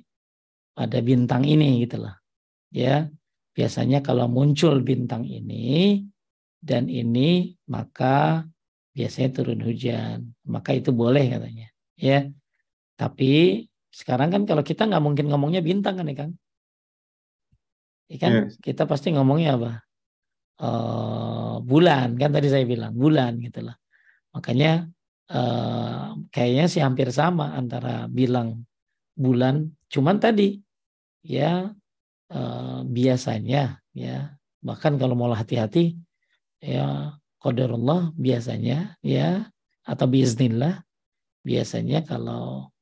Pada bintang ini gitulah ya. Biasanya kalau muncul bintang ini dan ini maka biasanya turun hujan. Maka itu boleh katanya ya. Tapi sekarang kan kalau kita nggak mungkin ngomongnya bintang kan ya Kang ya kan? Yes. kita pasti ngomongnya apa? Uh, bulan kan tadi saya bilang bulan gitulah makanya uh, kayaknya sih hampir sama antara bilang bulan. Cuman tadi ya uh, biasanya ya bahkan kalau mau hati-hati ya qadarullah biasanya ya atau biiznillah biasanya kalau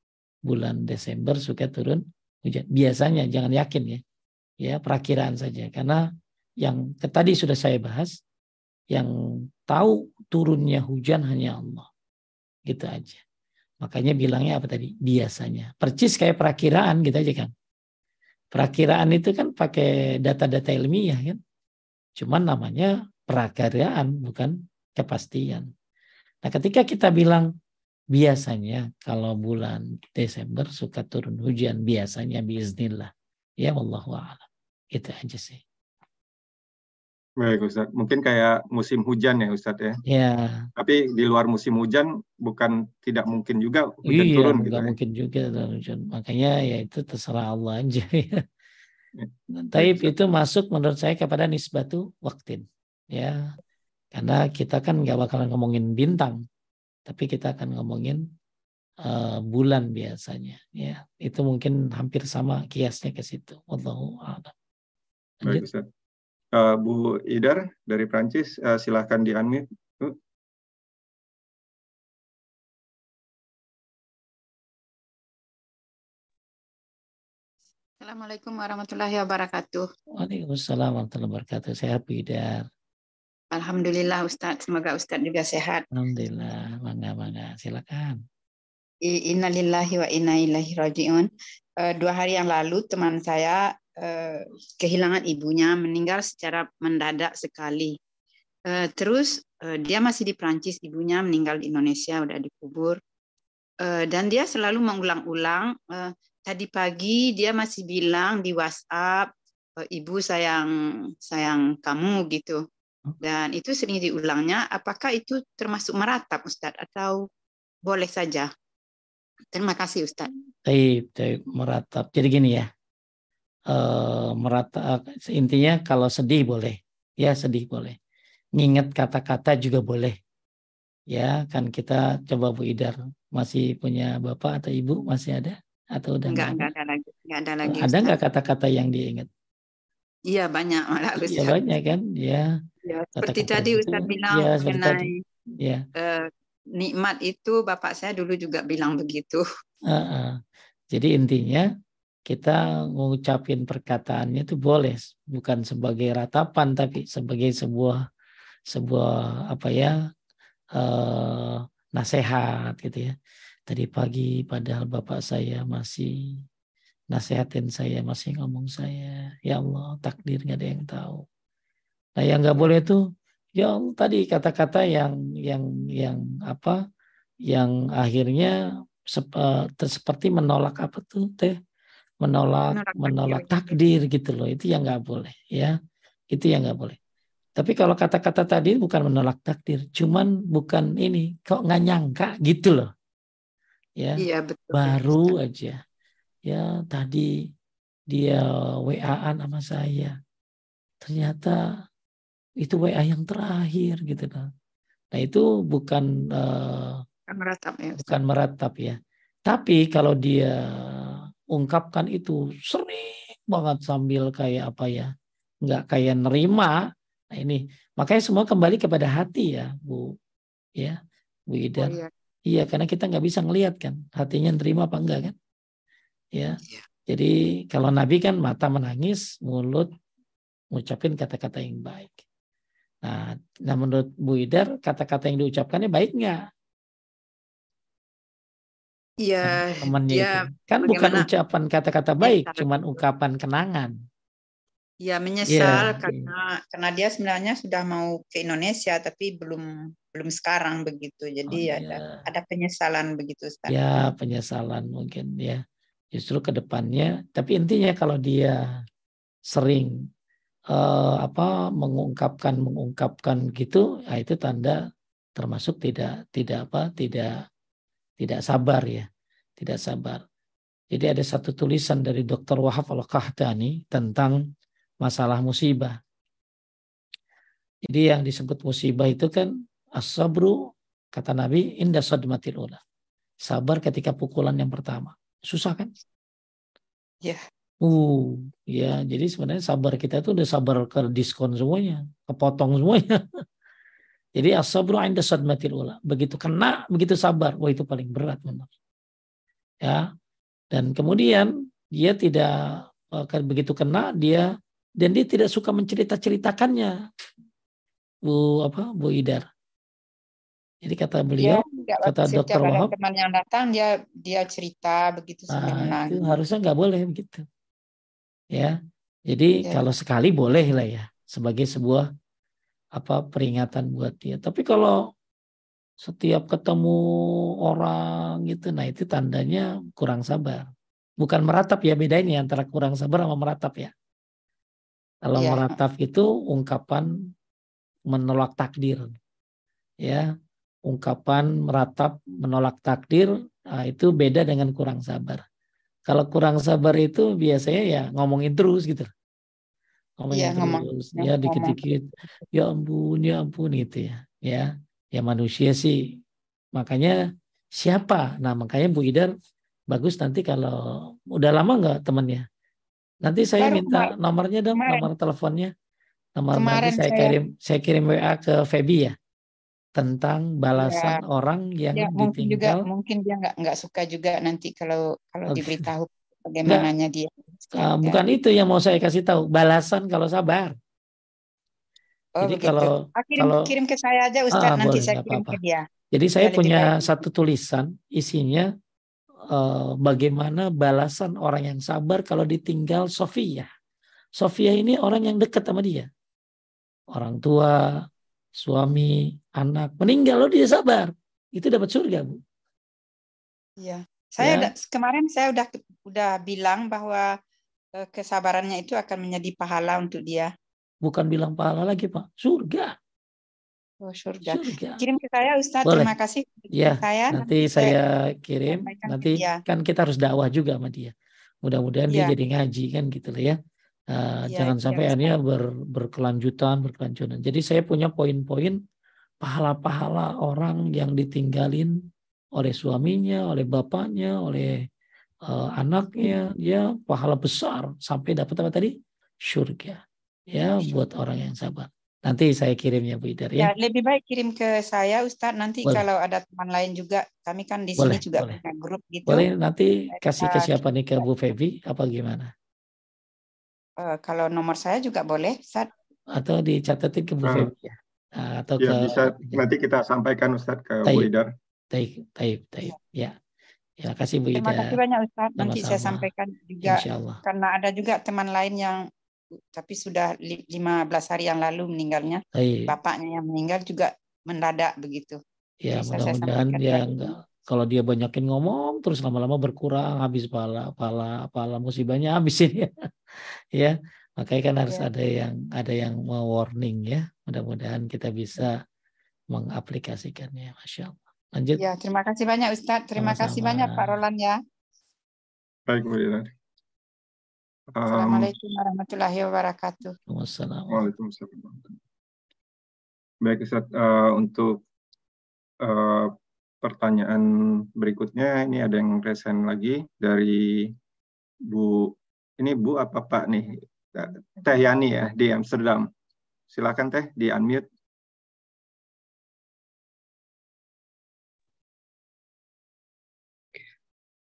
bulan Desember suka turun hujan. Biasanya jangan yakin ya ya perakiraan saja. Karena yang tadi sudah saya bahas, yang tahu turunnya hujan hanya Allah. Gitu aja. Makanya bilangnya apa tadi? Biasanya. Percis kayak perakiraan gitu aja kan. Perakiraan itu kan pakai data-data ilmiah kan. Cuman namanya perakiraan bukan kepastian. Nah ketika kita bilang biasanya kalau bulan Desember suka turun hujan biasanya biiznillah. Ya wallahu a'lam. Itu aja sih. Baik Ustaz, mungkin kayak musim hujan ya Ustaz ya. Iya. Tapi di luar musim hujan bukan tidak mungkin juga hujan iya, turun gitu. Iya, mungkin juga hujan. Makanya ya itu terserah Allah aja ya. ya. Tapi itu masuk menurut saya kepada nisbatu waktin. Ya. Karena kita kan nggak bakalan ngomongin bintang, tapi kita akan ngomongin uh, bulan biasanya. Ya, itu mungkin hampir sama kiasnya ke situ. Wallahu a'lam. Baik Ustaz. Eh, Bu Idar dari Prancis, eh, silahkan di-unmute. Assalamualaikum warahmatullahi wabarakatuh. Waalaikumsalam warahmatullahi wabarakatuh. Sehat Bu Idar. Alhamdulillah Ustadz, semoga Ustadz juga sehat. Alhamdulillah, bangga bangga. Silakan. Innalillahi wa inna ilaihi rajiun. Eh, dua hari yang lalu teman saya uh, kehilangan ibunya, meninggal secara mendadak sekali. Uh, terus uh, dia masih di Prancis, ibunya meninggal di Indonesia, udah dikubur. Dan dia selalu mengulang-ulang tadi pagi dia masih bilang di WhatsApp ibu sayang sayang kamu gitu oh. dan itu sering diulangnya apakah itu termasuk meratap Ustadz atau boleh saja terima kasih Ustadz Taib, taib meratap jadi gini ya e, meratap intinya kalau sedih boleh. Ya sedih boleh. Nginget kata-kata juga boleh. Ya kan kita coba Bu Idar masih punya bapak atau ibu masih ada? Atau udah enggak, enggak ada? lagi enggak ada lagi ada nggak kata-kata yang diingat? Iya banyak malah Ustaz. ya banyak kan? Ya, ya seperti kata -kata tadi Ustaz itu, bilang ya, mengenai ya. Uh, nikmat itu bapak saya dulu juga bilang begitu. Uh, uh. jadi intinya kita ngucapin perkataannya itu boleh bukan sebagai ratapan tapi sebagai sebuah sebuah apa ya uh, nasihat gitu ya. Tadi pagi padahal bapak saya masih nasehatin saya masih ngomong saya ya Allah takdir nggak ada yang tahu. Nah yang nggak boleh tuh yang tadi kata-kata yang yang yang apa yang akhirnya sep, uh, seperti menolak apa tuh teh menolak menolak, menolak takdir gitu loh. Itu yang nggak boleh ya. Itu yang nggak boleh. Tapi kalau kata-kata tadi bukan menolak takdir cuman bukan ini kok nggak nyangka gitu loh. Ya iya, betul. baru aja. Ya tadi dia WA-an sama saya. Ternyata itu WA yang terakhir gitu kan nah itu bukan uh, meratap ya bukan meratap ya. Tapi kalau dia ungkapkan itu sering banget sambil kayak apa ya nggak kayak nerima nah ini makanya semua kembali kepada hati ya Bu ya Bu Ida oh, iya. Iya, karena kita nggak bisa ngelihat kan hatinya nerima apa enggak kan. Ya. ya. Jadi kalau Nabi kan mata menangis, mulut ngucapin kata-kata yang baik. Nah, nah menurut Bu Idar kata-kata yang diucapkannya baik nggak? Iya. Temannya ya, itu kan bukan ucapan kata-kata baik, ya, cuman ungkapan kenangan. Ya menyesal ya, karena ya. karena dia sebenarnya sudah mau ke Indonesia tapi belum belum sekarang begitu. Jadi oh, ada ya. ada penyesalan begitu Ustaz. Ya, penyesalan mungkin ya. Justru ke depannya, tapi intinya kalau dia sering uh, apa mengungkapkan mengungkapkan gitu, nah itu tanda termasuk tidak tidak apa tidak tidak sabar ya, tidak sabar. Jadi ada satu tulisan dari Dr. Wahab Al-Qahtani tentang masalah musibah. Jadi yang disebut musibah itu kan As-sabru kata Nabi indah sadmatil ula. Sabar ketika pukulan yang pertama. Susah kan? Ya. Yeah. Uh, ya. Jadi sebenarnya sabar kita itu udah sabar ke diskon semuanya, kepotong semuanya. Jadi as-sabru inda sadmatil ula. Begitu kena, begitu sabar. Wah itu paling berat memang. Ya. Dan kemudian dia tidak eh, begitu kena dia dan dia tidak suka mencerita-ceritakannya. Bu apa Bu Idar. Jadi kata beliau, ya, kata dokter Wahab, teman yang datang dia dia cerita begitu sambil nah, Itu harusnya nggak boleh begitu. Ya, jadi ya. kalau sekali boleh lah ya sebagai sebuah apa peringatan buat dia. Tapi kalau setiap ketemu orang gitu, nah itu tandanya kurang sabar. Bukan meratap ya beda ini antara kurang sabar sama meratap ya. Kalau ya. meratap itu ungkapan menolak takdir. Ya, ungkapan meratap menolak takdir nah itu beda dengan kurang sabar. Kalau kurang sabar itu biasanya ya ngomongin terus gitu. Ngomongin ya, terus ngomong, ya dikit-dikit ya ampun ya ampun gitu ya. Ya, ya manusia sih. Makanya siapa? Nah, makanya Bu Idar bagus nanti kalau udah lama nggak temennya? Nanti saya Baru minta kemarin. nomornya dong, kemarin. nomor teleponnya. Nomor nanti saya, saya kirim saya kirim WA ke Feby ya tentang balasan ya. orang yang ya, mungkin ditinggal. Juga, mungkin dia nggak nggak suka juga nanti kalau kalau okay. diberitahu bagaimananya dia. Uh, bukan itu yang mau saya kasih tahu, balasan kalau sabar. Oh, Jadi begitu. kalau ah, kirim, kalau kirim ke saya aja Ustaz ah, nanti boleh, saya kirim apa -apa. ke dia. Jadi saya Jadi punya satu tulisan isinya uh, bagaimana balasan orang yang sabar kalau ditinggal Sofia. Sofia ini orang yang dekat sama dia. Orang tua, suami, anak meninggal loh dia sabar. Itu dapat surga, Bu. Iya. Saya ya. kemarin saya udah udah bilang bahwa eh, kesabarannya itu akan menjadi pahala untuk dia. Bukan bilang pahala lagi, Pak. Surga. Oh, surga. surga. Kirim ke saya, Ustaz. Boleh. Terima kasih. Ya, saya. Nanti, nanti saya kirim. Nanti kan kita harus dakwah juga sama dia. Mudah-mudahan ya. dia iya. jadi ngaji kan gitu loh ya. Uh, ya jangan ya, sampai akhirnya ber, berkelanjutan, berkelanjutan. Jadi saya punya poin-poin pahala-pahala orang yang ditinggalin oleh suaminya, oleh bapaknya, oleh uh, anaknya, ya pahala besar sampai dapat apa tadi? Surga ya buat orang yang sabar. Nanti saya kirim ya Bu Idar ya. ya. Lebih baik kirim ke saya Ustadz. Nanti boleh. kalau ada teman lain juga, kami kan di boleh, sini juga boleh. punya grup gitu. Boleh nanti kasih ke siapa nih ke Bu Febi apa gimana? Uh, kalau nomor saya juga boleh, Ustadz. Atau dicatatin ke Bu nah, Febi ya. Atau ya, ke bisa nanti kita sampaikan Ustadz ke taib, Bu Idar. Taib, taib, taib. Ya. Ya, kasih Bu Terima kasih banyak. Nanti Sama-sama. saya sampaikan juga. Karena ada juga teman lain yang tapi sudah 15 hari yang lalu meninggalnya. Hai. Bapaknya yang meninggal juga mendadak begitu. Ya, mudah-mudahan dia enggak kalau dia banyakin ngomong terus lama-lama berkurang habis pala pala pala musibahnya habis ini ya. ya makanya kan harus ya. ada yang ada yang warning ya mudah-mudahan kita bisa mengaplikasikannya masya Allah lanjut ya terima kasih banyak Ustadz terima Sama-sama. kasih banyak Pak Roland ya baik Bu Assalamualaikum warahmatullahi wabarakatuh. Waalaikumsalam. Baik Ustaz, uh, untuk uh, pertanyaan berikutnya ini ada yang resen lagi dari Bu ini Bu apa Pak nih Teh Yani ya di Amsterdam. Silakan Teh di unmute.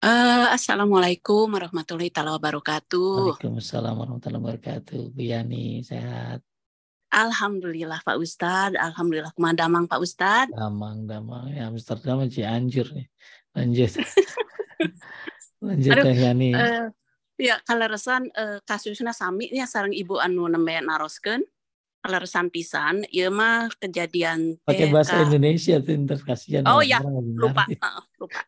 Uh, Assalamualaikum warahmatullahi wabarakatuh. Waalaikumsalam warahmatullahi wabarakatuh. Bu Yani, sehat? Alhamdulillah Pak Ustad. Alhamdulillah ke mana Damang Pak Ustad. Damang, Damang. Ya, Amsterdam aja anjur nih. Lanjut. Lanjut Aduh, Yani. Uh, ya, kalau resan uh, kasusnya sami ya sarang ibu anu nembe naroskeun leresan pisan ya mah kejadian pakai bahasa Indonesia tuh kasihan oh ya lupa uh, lupa.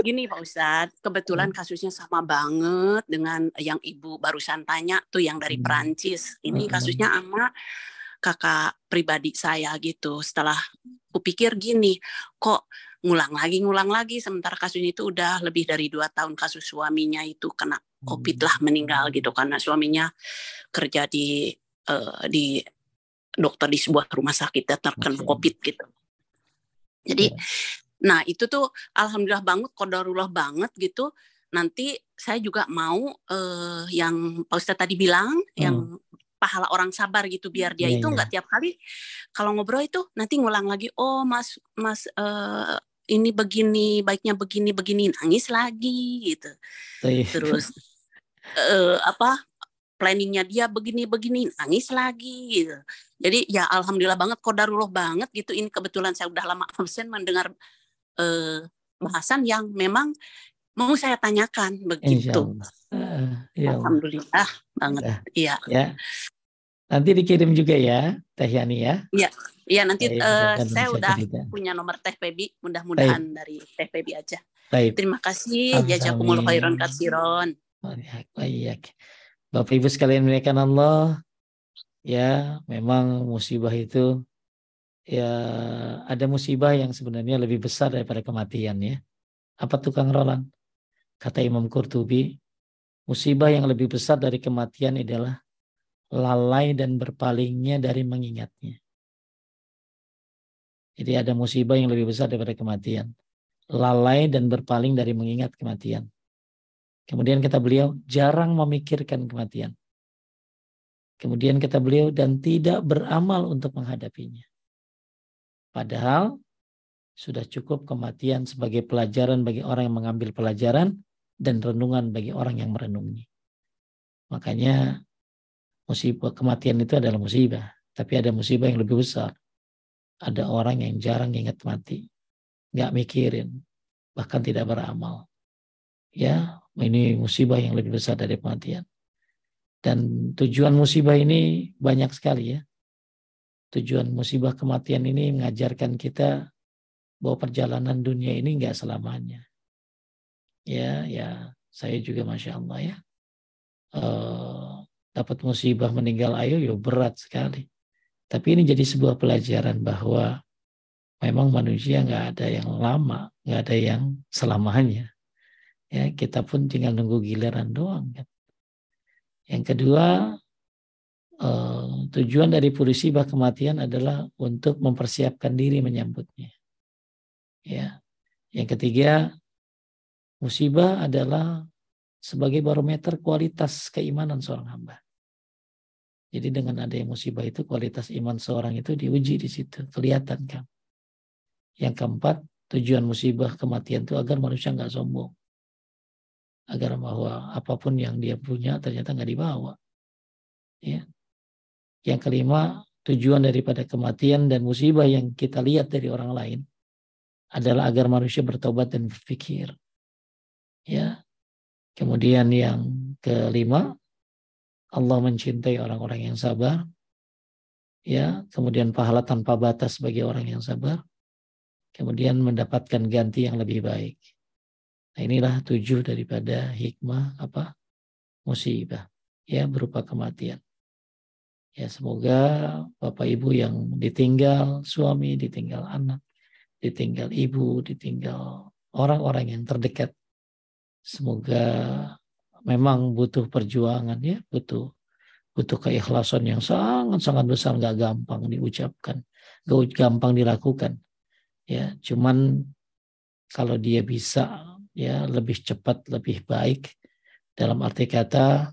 Gini Pak Ustadz kebetulan hmm. kasusnya sama banget dengan yang ibu barusan tanya tuh yang dari hmm. Perancis. Ini hmm. kasusnya ama kakak pribadi saya gitu. Setelah kupikir gini kok ngulang lagi ngulang lagi? Sementara kasusnya itu udah lebih dari dua tahun kasus suaminya itu kena covid lah meninggal gitu. Karena suaminya kerja di uh, di dokter di sebuah rumah sakit dan terkena okay. COVID gitu. Jadi, yeah. nah itu tuh alhamdulillah banget, kodarullah banget gitu. Nanti saya juga mau uh, yang Pak Ustadz tadi bilang, hmm. yang pahala orang sabar gitu, biar dia yeah, itu iya. nggak yeah. tiap kali kalau ngobrol itu nanti ngulang lagi, oh Mas Mas uh, ini begini, baiknya begini begini, nangis lagi gitu. Yeah. Terus uh, apa planningnya dia begini-begini nangis lagi gitu. Jadi ya alhamdulillah banget kodarullah banget gitu. Ini kebetulan saya udah lama absen mendengar eh, bahasan yang memang mau saya tanyakan begitu. Uh, ya alhamdulillah banget. Iya. Ya. Nanti dikirim juga ya Teh Yani ya. Iya. Iya nanti uh, saya udah cerita. punya nomor Teh Pebi, mudah-mudahan dari Teh Pebi aja. Baik. Terima kasih. Jazakumullah khairan kasiron. Baik. Bapak Ibu sekalian menaikkan Allah, ya memang musibah itu ya ada musibah yang sebenarnya lebih besar daripada kematian ya. Apa tukang Roland? Kata Imam Qurtubi, musibah yang lebih besar dari kematian adalah lalai dan berpalingnya dari mengingatnya. Jadi ada musibah yang lebih besar daripada kematian. Lalai dan berpaling dari mengingat kematian. Kemudian kata beliau, jarang memikirkan kematian. Kemudian kata beliau, dan tidak beramal untuk menghadapinya. Padahal sudah cukup kematian sebagai pelajaran bagi orang yang mengambil pelajaran dan renungan bagi orang yang merenungi. Makanya musibah kematian itu adalah musibah, tapi ada musibah yang lebih besar. Ada orang yang jarang ingat mati, nggak mikirin, bahkan tidak beramal. Ya, ini musibah yang lebih besar dari kematian. Dan tujuan musibah ini banyak sekali ya. Tujuan musibah kematian ini mengajarkan kita bahwa perjalanan dunia ini nggak selamanya. Ya, ya, saya juga masya Allah ya. Uh, dapat musibah meninggal ayo, ya berat sekali. Tapi ini jadi sebuah pelajaran bahwa memang manusia nggak ada yang lama, nggak ada yang selamanya. Ya, kita pun tinggal nunggu giliran doang kan. Yang kedua, eh, tujuan dari purisibah kematian adalah untuk mempersiapkan diri menyambutnya. Ya. Yang ketiga, musibah adalah sebagai barometer kualitas keimanan seorang hamba. Jadi dengan adanya musibah itu kualitas iman seorang itu diuji di situ, kelihatan kan. Yang keempat, tujuan musibah kematian itu agar manusia nggak sombong agar bahwa apa pun yang dia punya ternyata nggak dibawa. Ya. Yang kelima, tujuan daripada kematian dan musibah yang kita lihat dari orang lain adalah agar manusia bertobat dan berpikir. Ya. Kemudian yang kelima, Allah mencintai orang-orang yang sabar. Ya, kemudian pahala tanpa batas bagi orang yang sabar. Kemudian mendapatkan ganti yang lebih baik. Nah inilah tujuh daripada hikmah apa musibah ya berupa kematian. Ya semoga bapak ibu yang ditinggal suami, ditinggal anak, ditinggal ibu, ditinggal orang-orang yang terdekat. Semoga memang butuh perjuangan ya, butuh butuh keikhlasan yang sangat-sangat besar, nggak gampang diucapkan, nggak gampang dilakukan. Ya, cuman kalau dia bisa ya lebih cepat lebih baik dalam arti kata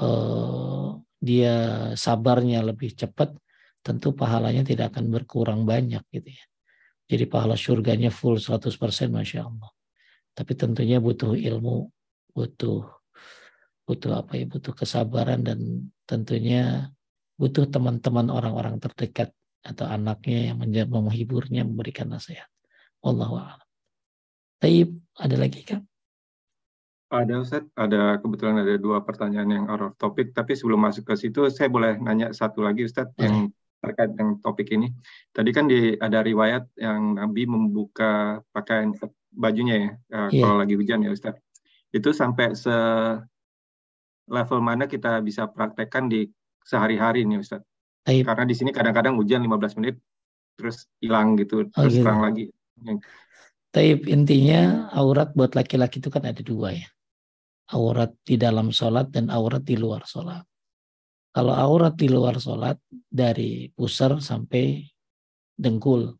eh, dia sabarnya lebih cepat tentu pahalanya tidak akan berkurang banyak gitu ya jadi pahala surganya full 100% Masya Allah tapi tentunya butuh ilmu butuh butuh apa ya butuh kesabaran dan tentunya butuh teman-teman orang-orang terdekat atau anaknya yang menghiburnya memberikan nasihat. Wallahu a'lam. Taib, ada lagi kan? Ada Ustaz, ada kebetulan ada dua pertanyaan yang out of topic, tapi sebelum masuk ke situ saya boleh nanya satu lagi Ustaz Boleh. yang terkait dengan topik ini. Tadi kan di ada riwayat yang Nabi membuka pakaian bajunya ya yeah. kalau lagi hujan ya Ustaz. Itu sampai se level mana kita bisa praktekkan di sehari-hari nih Ustaz. Karena di sini kadang-kadang hujan 15 menit terus hilang gitu, oh, terus gitu. terang lagi. Tapi intinya aurat buat laki-laki itu kan ada dua ya. Aurat di dalam sholat dan aurat di luar sholat. Kalau aurat di luar sholat dari pusar sampai dengkul.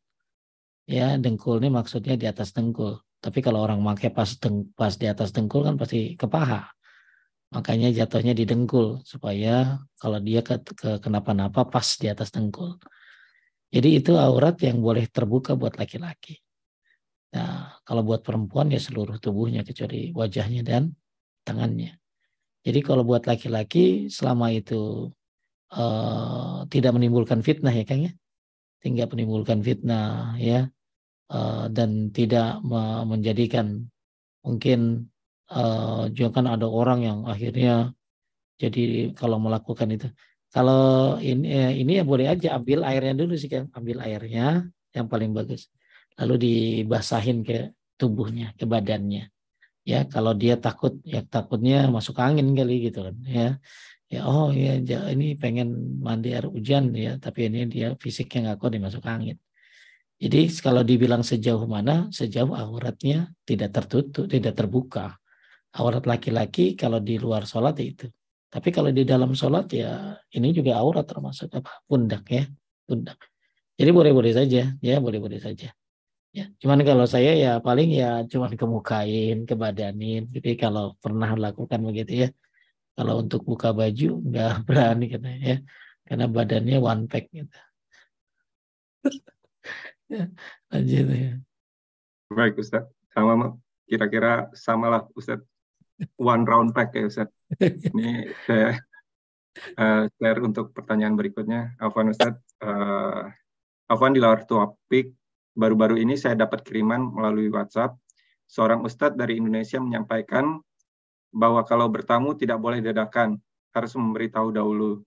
Ya dengkul ini maksudnya di atas dengkul. Tapi kalau orang pakai pas deng, pas di atas dengkul kan pasti ke paha. Makanya jatuhnya di dengkul supaya kalau dia ke, ke kenapa-napa pas di atas dengkul. Jadi itu aurat yang boleh terbuka buat laki-laki. Nah, kalau buat perempuan ya seluruh tubuhnya kecuali wajahnya dan tangannya. Jadi kalau buat laki-laki selama itu uh, tidak menimbulkan fitnah ya Kang ya. Tidak menimbulkan fitnah ya. Uh, dan tidak menjadikan mungkin uh, juga kan ada orang yang akhirnya jadi kalau melakukan itu kalau ini ini ya boleh aja ambil airnya dulu sih kan ambil airnya yang paling bagus lalu dibasahin ke tubuhnya, ke badannya. Ya, kalau dia takut ya takutnya masuk angin kali gitu kan ya. Ya oh ya ini pengen mandi air hujan ya, tapi ini dia fisiknya nggak kuat dimasuk angin. Jadi kalau dibilang sejauh mana, sejauh auratnya tidak tertutup, tidak terbuka. Aurat laki-laki kalau di luar sholat ya itu. Tapi kalau di dalam sholat ya ini juga aurat termasuk apa pundak ya pundak. Jadi boleh-boleh saja ya boleh-boleh saja. Ya, cuman kalau saya ya paling ya cuman kemukain, kebadanin. Jadi kalau pernah lakukan begitu ya, kalau untuk buka baju nggak berani katanya ya, karena badannya one pack gitu. ya, lanjut ya. Baik Ustaz, sama kira-kira samalah Ustaz one round pack ya Ustaz. Ini saya uh, share untuk pertanyaan berikutnya. Afwan Ustaz, uh, Afwan di luar topik, baru-baru ini saya dapat kiriman melalui WhatsApp. Seorang Ustadz dari Indonesia menyampaikan bahwa kalau bertamu tidak boleh dadakan, harus memberitahu dahulu.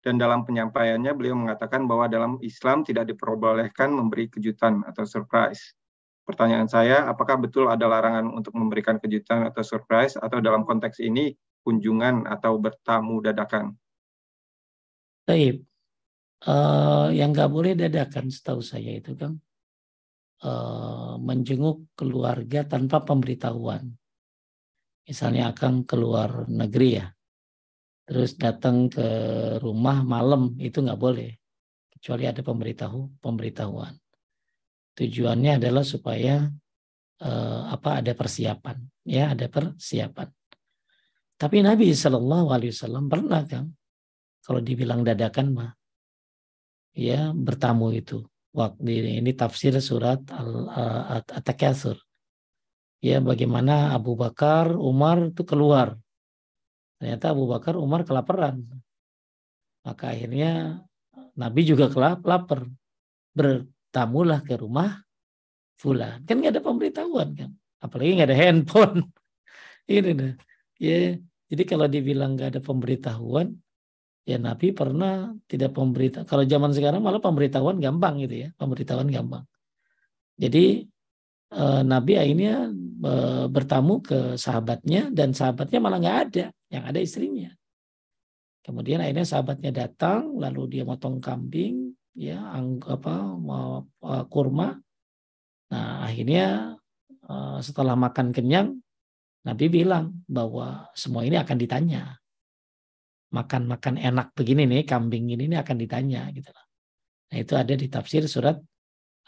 Dan dalam penyampaiannya beliau mengatakan bahwa dalam Islam tidak diperbolehkan memberi kejutan atau surprise. Pertanyaan saya, apakah betul ada larangan untuk memberikan kejutan atau surprise atau dalam konteks ini kunjungan atau bertamu dadakan? Baik, uh, yang nggak boleh dadakan setahu saya itu kan uh, menjenguk keluarga tanpa pemberitahuan. Misalnya akan keluar negeri ya, terus datang ke rumah malam itu nggak boleh kecuali ada pemberitahu pemberitahuan. Tujuannya adalah supaya uh, apa ada persiapan ya ada persiapan. Tapi Nabi Shallallahu Alaihi Wasallam pernah kan kalau dibilang dadakan mah ya bertamu itu waktu ini tafsir surat al-takatsur ya bagaimana Abu Bakar Umar itu keluar Ternyata Abu Bakar, Umar kelaparan. Maka akhirnya Nabi juga kelap, lapar. Bertamulah ke rumah fulan. Kan nggak ada pemberitahuan kan. Apalagi nggak ada handphone. Ini. Ya, jadi kalau dibilang nggak ada pemberitahuan, ya Nabi pernah tidak pemberita. Kalau zaman sekarang malah pemberitahuan gampang gitu ya, pemberitahuan gampang. Jadi eh, Nabi akhirnya eh, bertamu ke sahabatnya dan sahabatnya malah nggak ada yang ada istrinya. Kemudian akhirnya sahabatnya datang, lalu dia motong kambing, ya, apa, mau uh, kurma. Nah, akhirnya uh, setelah makan kenyang, Nabi bilang bahwa semua ini akan ditanya. Makan-makan enak begini nih, kambing ini, ini akan ditanya gitu Nah, itu ada di tafsir surat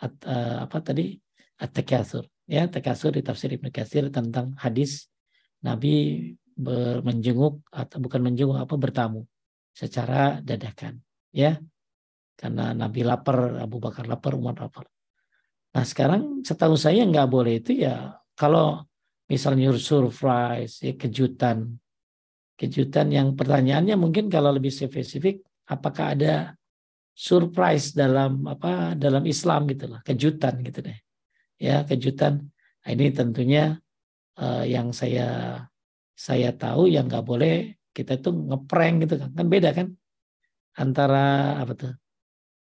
at, uh, apa tadi? At-Takatsur. Ya, Takatsur di tafsir Ibnu Katsir tentang hadis Nabi menjenguk atau bukan menjenguk apa bertamu secara dadakan ya karena Nabi lapar Abu Bakar lapar Umar lapar nah sekarang setahu saya nggak boleh itu ya kalau misalnya surprise ya, kejutan kejutan yang pertanyaannya mungkin kalau lebih spesifik apakah ada surprise dalam apa dalam Islam gitulah kejutan gitu deh. Ya kejutan. Nah, ini tentunya uh, yang saya saya tahu yang nggak boleh kita itu ngeprank gitu kan. Kan beda kan? Antara apa tuh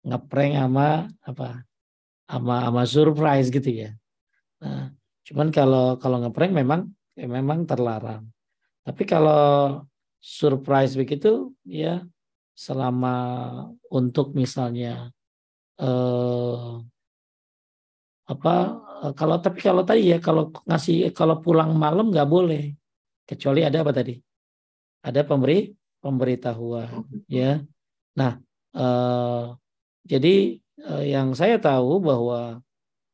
ngeprank sama apa sama sama surprise gitu ya. Nah cuman kalau kalau ngeprank memang memang terlarang tapi kalau surprise begitu ya selama untuk misalnya eh, apa kalau tapi kalau tadi ya kalau ngasih kalau pulang malam nggak boleh kecuali ada apa tadi? Ada pemberi pemberitahuan, ya. Nah, eh, jadi eh, yang saya tahu bahwa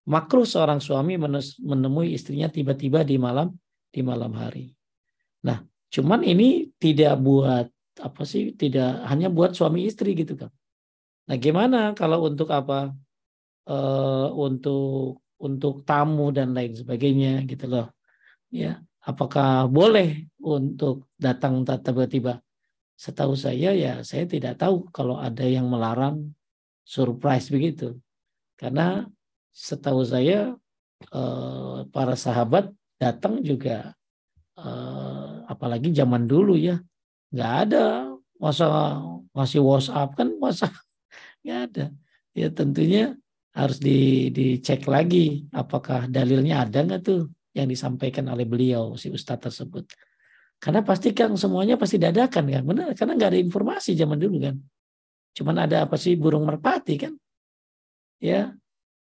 makruh seorang suami menemui istrinya tiba-tiba di malam di malam hari. Nah, cuman ini tidak buat apa sih? Tidak hanya buat suami istri gitu kan. Nah, gimana kalau untuk apa? Uh, untuk untuk tamu dan lain sebagainya gitu loh. Ya apakah boleh untuk datang tiba-tiba? Setahu saya ya saya tidak tahu kalau ada yang melarang surprise begitu. Karena setahu saya eh, para sahabat datang juga eh, apalagi zaman dulu ya nggak ada masa masih WhatsApp kan masa nggak ada ya tentunya harus di, dicek lagi apakah dalilnya ada nggak tuh yang disampaikan oleh beliau si ustadz tersebut. Karena pasti kan semuanya pasti dadakan kan, benar? Karena nggak ada informasi zaman dulu kan. Cuman ada apa sih burung merpati kan? Ya,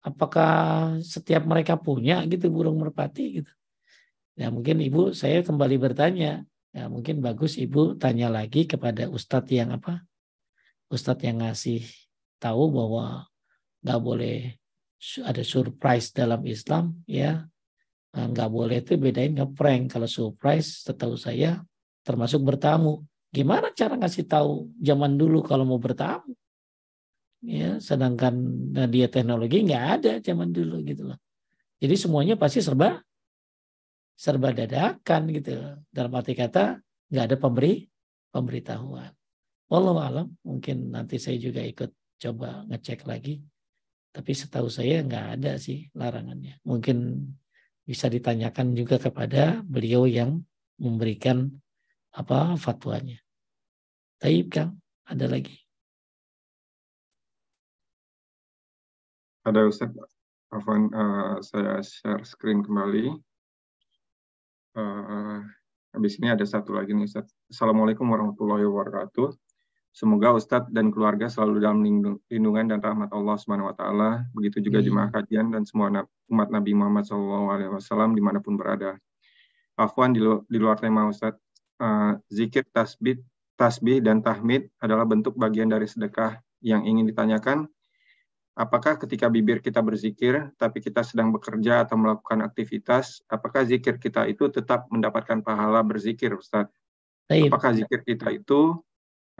apakah setiap mereka punya gitu burung merpati gitu? Ya mungkin ibu saya kembali bertanya, ya mungkin bagus ibu tanya lagi kepada ustadz yang apa? Ustadz yang ngasih tahu bahwa nggak boleh ada surprise dalam Islam ya Nah, nggak boleh itu bedain ngeprank. Kalau surprise, setahu saya termasuk bertamu. Gimana cara ngasih tahu zaman dulu kalau mau bertamu? Ya, sedangkan nah, dia teknologi nggak ada zaman dulu gitu loh. Jadi semuanya pasti serba serba dadakan gitu. Dalam arti kata nggak ada pemberi pemberitahuan. Wallahu alam, mungkin nanti saya juga ikut coba ngecek lagi. Tapi setahu saya nggak ada sih larangannya. Mungkin bisa ditanyakan juga kepada beliau yang memberikan apa fatwanya. Taib Kang, ada lagi. Ada Ustaz, Afwan, uh, saya share screen kembali. Uh, habis ini ada satu lagi nih Ustaz. Assalamualaikum warahmatullahi wabarakatuh. Semoga Ustadz dan keluarga selalu dalam lindungan dan rahmat Allah Subhanahu wa taala. Begitu juga hmm. jemaah kajian dan semua umat Nabi Muhammad SAW di mana pun berada. Afwan di, di luar tema Ustadz, uh, zikir tasbih, tasbih dan tahmid adalah bentuk bagian dari sedekah yang ingin ditanyakan. Apakah ketika bibir kita berzikir, tapi kita sedang bekerja atau melakukan aktivitas, apakah zikir kita itu tetap mendapatkan pahala berzikir, Ustadz? Apakah zikir kita itu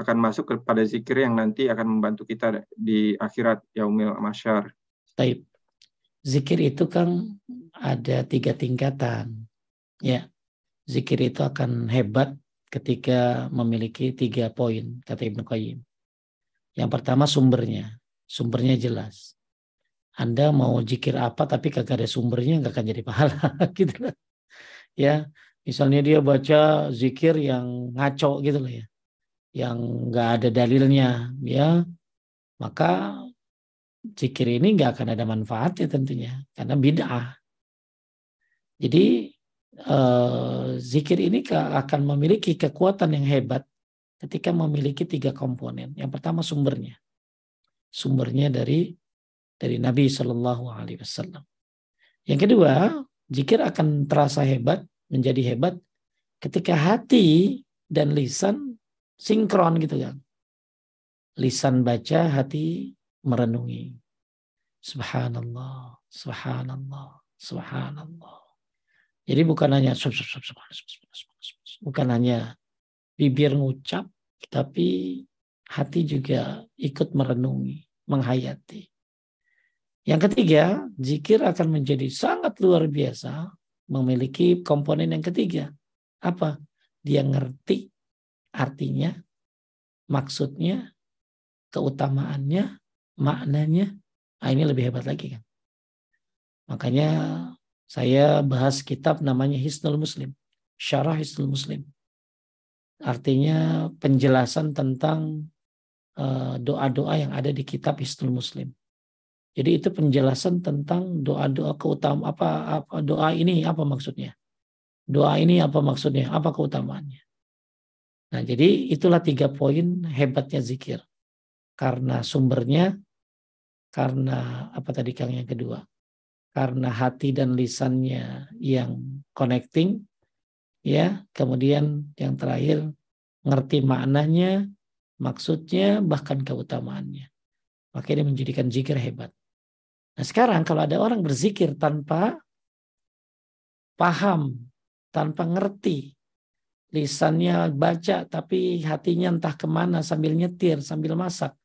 akan masuk kepada zikir yang nanti akan membantu kita di akhirat yaumil masyar. Taib. Zikir itu kan ada tiga tingkatan. Ya, zikir itu akan hebat ketika memiliki tiga poin, kata Ibnu Qayyim. Yang pertama sumbernya, sumbernya jelas. Anda mau zikir apa tapi kagak ada sumbernya nggak akan jadi pahala. Gitu Ya, misalnya dia baca zikir yang ngaco gitu loh ya. Yang nggak ada dalilnya ya. Maka zikir ini nggak akan ada manfaatnya tentunya karena bid'ah. Jadi eh, zikir ini akan memiliki kekuatan yang hebat ketika memiliki tiga komponen. Yang pertama sumbernya sumbernya dari dari Nabi Shallallahu Alaihi Wasallam yang kedua zikir akan terasa hebat menjadi hebat ketika hati dan lisan sinkron gitu kan. Lisan baca, hati merenungi. Subhanallah, subhanallah, subhanallah. Jadi bukan hanya bukan hanya bibir ngucap, tapi hati juga ikut merenungi, menghayati. Yang ketiga, zikir akan menjadi sangat luar biasa, memiliki komponen yang ketiga. Apa? Dia ngerti artinya, maksudnya, keutamaannya, maknanya. Nah, ini lebih hebat lagi kan. Makanya saya bahas kitab namanya Hisnul Muslim. Syarah Hisnul Muslim. Artinya penjelasan tentang doa-doa yang ada di kitab Hisnul Muslim. Jadi itu penjelasan tentang doa-doa keutamaan apa apa doa ini apa maksudnya? Doa ini apa maksudnya? Apa keutamaannya? Nah, jadi itulah tiga poin hebatnya zikir. Karena sumbernya, karena apa tadi Kang yang kedua? Karena hati dan lisannya yang connecting, ya. Kemudian yang terakhir ngerti maknanya, maksudnya, bahkan keutamaannya. Maka ini menjadikan zikir hebat. Nah sekarang kalau ada orang berzikir tanpa paham, tanpa ngerti lisannya baca tapi hatinya entah ke mana sambil nyetir sambil masak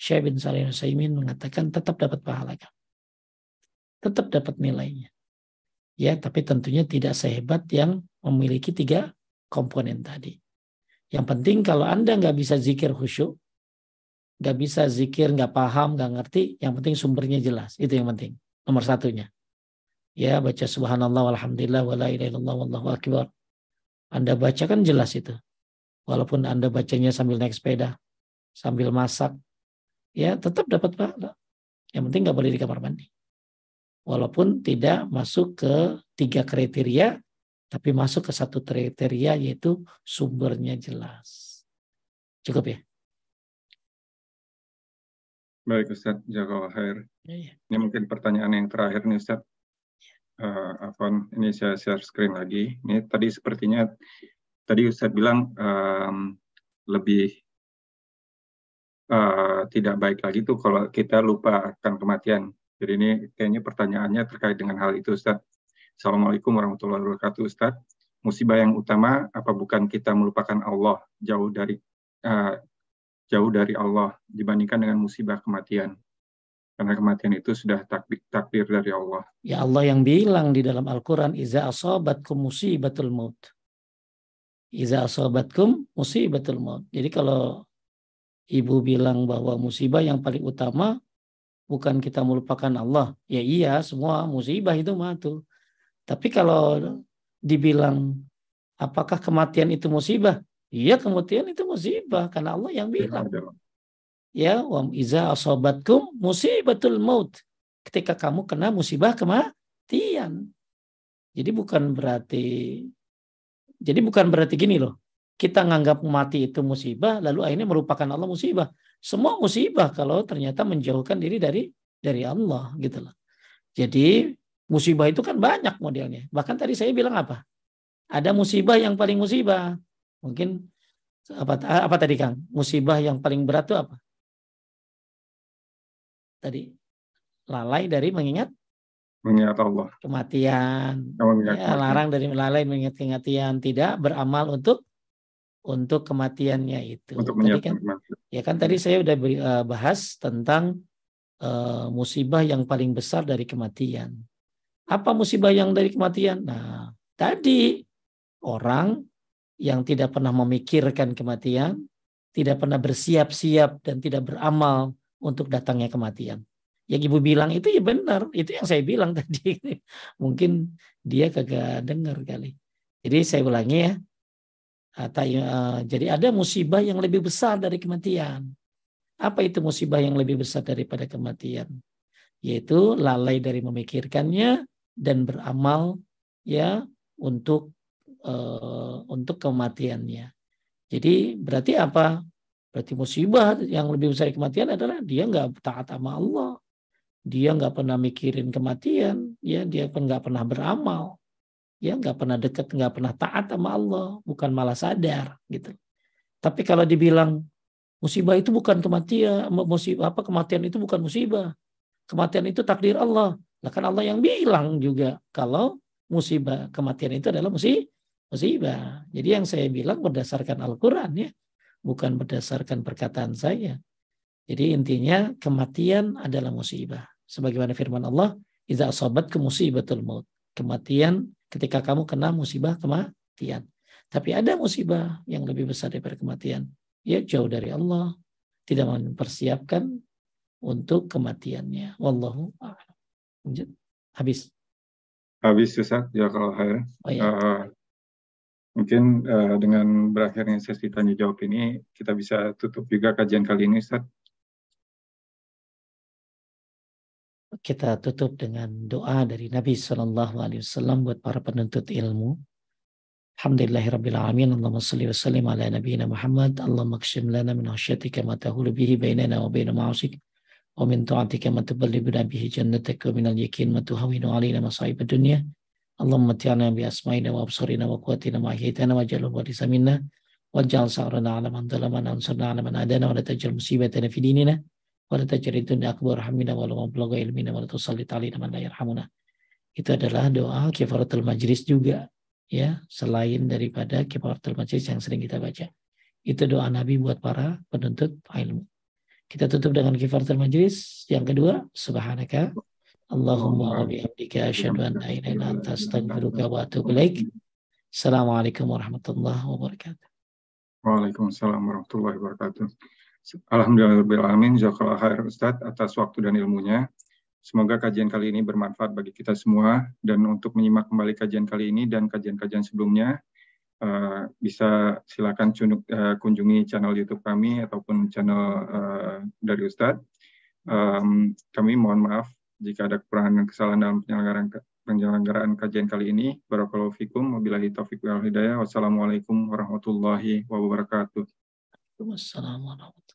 Syekh bin Salih Nusaimin mengatakan tetap dapat pahala kan tetap dapat nilainya ya tapi tentunya tidak sehebat yang memiliki tiga komponen tadi yang penting kalau anda nggak bisa zikir khusyuk nggak bisa zikir nggak paham nggak ngerti yang penting sumbernya jelas itu yang penting nomor satunya ya baca subhanallah walhamdulillah wala ilaha wallahu akbar anda baca kan jelas itu. Walaupun Anda bacanya sambil naik sepeda, sambil masak, ya tetap dapat pahala. Yang penting nggak boleh di kamar mandi. Walaupun tidak masuk ke tiga kriteria, tapi masuk ke satu kriteria yaitu sumbernya jelas. Cukup ya? Baik Ustaz, jaga khair. Ya, ya. Ini mungkin pertanyaan yang terakhir nih Ustaz uh, Afon, ini saya share screen lagi. Ini tadi sepertinya tadi saya bilang um, lebih uh, tidak baik lagi tuh kalau kita lupa akan kematian. Jadi ini kayaknya pertanyaannya terkait dengan hal itu, Ustaz. Assalamualaikum warahmatullahi wabarakatuh, Ustaz. Musibah yang utama apa bukan kita melupakan Allah jauh dari uh, jauh dari Allah dibandingkan dengan musibah kematian? Karena kematian itu sudah takdir, takdir dari Allah. Ya Allah yang bilang di dalam Al-Quran, Iza asobatkum musibatul maut. Iza asobatkum musibatul maut. Jadi kalau ibu bilang bahwa musibah yang paling utama bukan kita melupakan Allah. Ya iya, semua musibah itu mah tuh. Tapi kalau dibilang apakah kematian itu musibah? Iya, kematian itu musibah karena Allah yang bilang. ya wam iza asobatkum musibatul maut. Ketika kamu kena musibah kematian. Jadi bukan berarti jadi bukan berarti gini loh. Kita nganggap mati itu musibah lalu akhirnya merupakan Allah musibah. Semua musibah kalau ternyata menjauhkan diri dari dari Allah gitu loh. Jadi musibah itu kan banyak modelnya. Bahkan tadi saya bilang apa? Ada musibah yang paling musibah. Mungkin apa apa tadi Kang? Musibah yang paling berat itu apa? Tadi lalai dari mengingat mengingat Allah. kematian. Oh, ya, larang dari lalai mengingat kematian. Tidak beramal untuk untuk kematiannya itu. Untuk tadi kan ya kan tadi saya udah eh, bahas tentang uh, musibah yang paling besar dari kematian apa musibah yang dari kematian nah tadi orang yang tidak pernah memikirkan kematian tidak pernah bersiap-siap dan tidak beramal untuk datangnya kematian. Yang ibu bilang itu ya benar, itu yang saya bilang tadi. Mungkin dia kagak dengar kali. Jadi saya ulangi ya. Atau, uh, jadi ada musibah yang lebih besar dari kematian. Apa itu musibah yang lebih besar daripada kematian? Yaitu lalai dari memikirkannya dan beramal ya untuk uh, untuk kematiannya. Jadi berarti apa? Berarti musibah yang lebih besar kematian adalah dia nggak taat sama Allah. Dia nggak pernah mikirin kematian. Ya, dia pun nggak pernah beramal. Ya, nggak pernah dekat, nggak pernah taat sama Allah. Bukan malah sadar gitu. Tapi kalau dibilang musibah itu bukan kematian, musibah apa kematian itu bukan musibah. Kematian itu takdir Allah. Lah kan Allah yang bilang juga kalau musibah kematian itu adalah musibah. Jadi yang saya bilang berdasarkan Al-Qur'an ya bukan berdasarkan perkataan saya. Jadi intinya kematian adalah musibah. Sebagaimana firman Allah, "Idza ke musibatul maut." Kematian ketika kamu kena musibah kematian. Tapi ada musibah yang lebih besar daripada kematian. Ya jauh dari Allah, tidak mempersiapkan untuk kematiannya. Wallahu a'lam. Habis. Habis Ustaz, ya kalau Oh, ya. Uh, Mungkin uh, dengan berakhirnya sesi tanya jawab ini, kita bisa tutup juga kajian kali ini, Ustaz. Kita tutup dengan doa dari Nabi Shallallahu Alaihi Wasallam buat para penuntut ilmu. Alhamdulillahirabbil alamin. Allahumma salli wa sallim ala nabiyyina Muhammad. Allahumma kshim lana min khasyatika ma tahulu bihi bainana wa baina ma'asik. Wa min ta'atika ma tuballighuna bihi jannatak wa min al-yakin ma tuhawinu alaina masa'ib ad-dunya. Allahumma ti'ana bi asma'ina wa absarina wa quwatina ma ahyaytana wa jalul warisa minna waj'al sa'rana 'ala man dhalamana ansurna 'ala man adana wa la taj'al musibatana fi dinina wa la taj'al dunya akbar hamina wa la mablagha ilmina wa la tusallit 'alaina man la yarhamuna. Itu adalah doa kifaratul majlis juga ya, selain daripada kifaratul majlis yang sering kita baca. Itu doa Nabi buat para penuntut ilmu. Kita tutup dengan kifaratul majlis. Yang kedua, subhanaka Allahumma wa bihamdika asyhadu an la ilaha illa anta astaghfiruka. Assalamualaikum warahmatullahi wabarakatuh. Waalaikumsalam warahmatullahi wabarakatuh. Alhamdulillahirrahmanirrahim. Jazakallah khair Ustaz atas waktu dan ilmunya. Semoga kajian kali ini bermanfaat bagi kita semua dan untuk menyimak kembali kajian kali ini dan kajian-kajian sebelumnya uh, bisa silakan cunuk, uh, kunjungi channel YouTube kami ataupun channel uh, dari Ustadz. Um, kami mohon maaf jika ada kekurangan dan kesalahan dalam penyelenggaraan penyelenggaraan kajian kali ini. Barakallahu fikum. Wabillahi taufiq wal hidayah. Wassalamualaikum warahmatullahi wabarakatuh. Wassalamualaikum warahmatullahi wabarakatuh.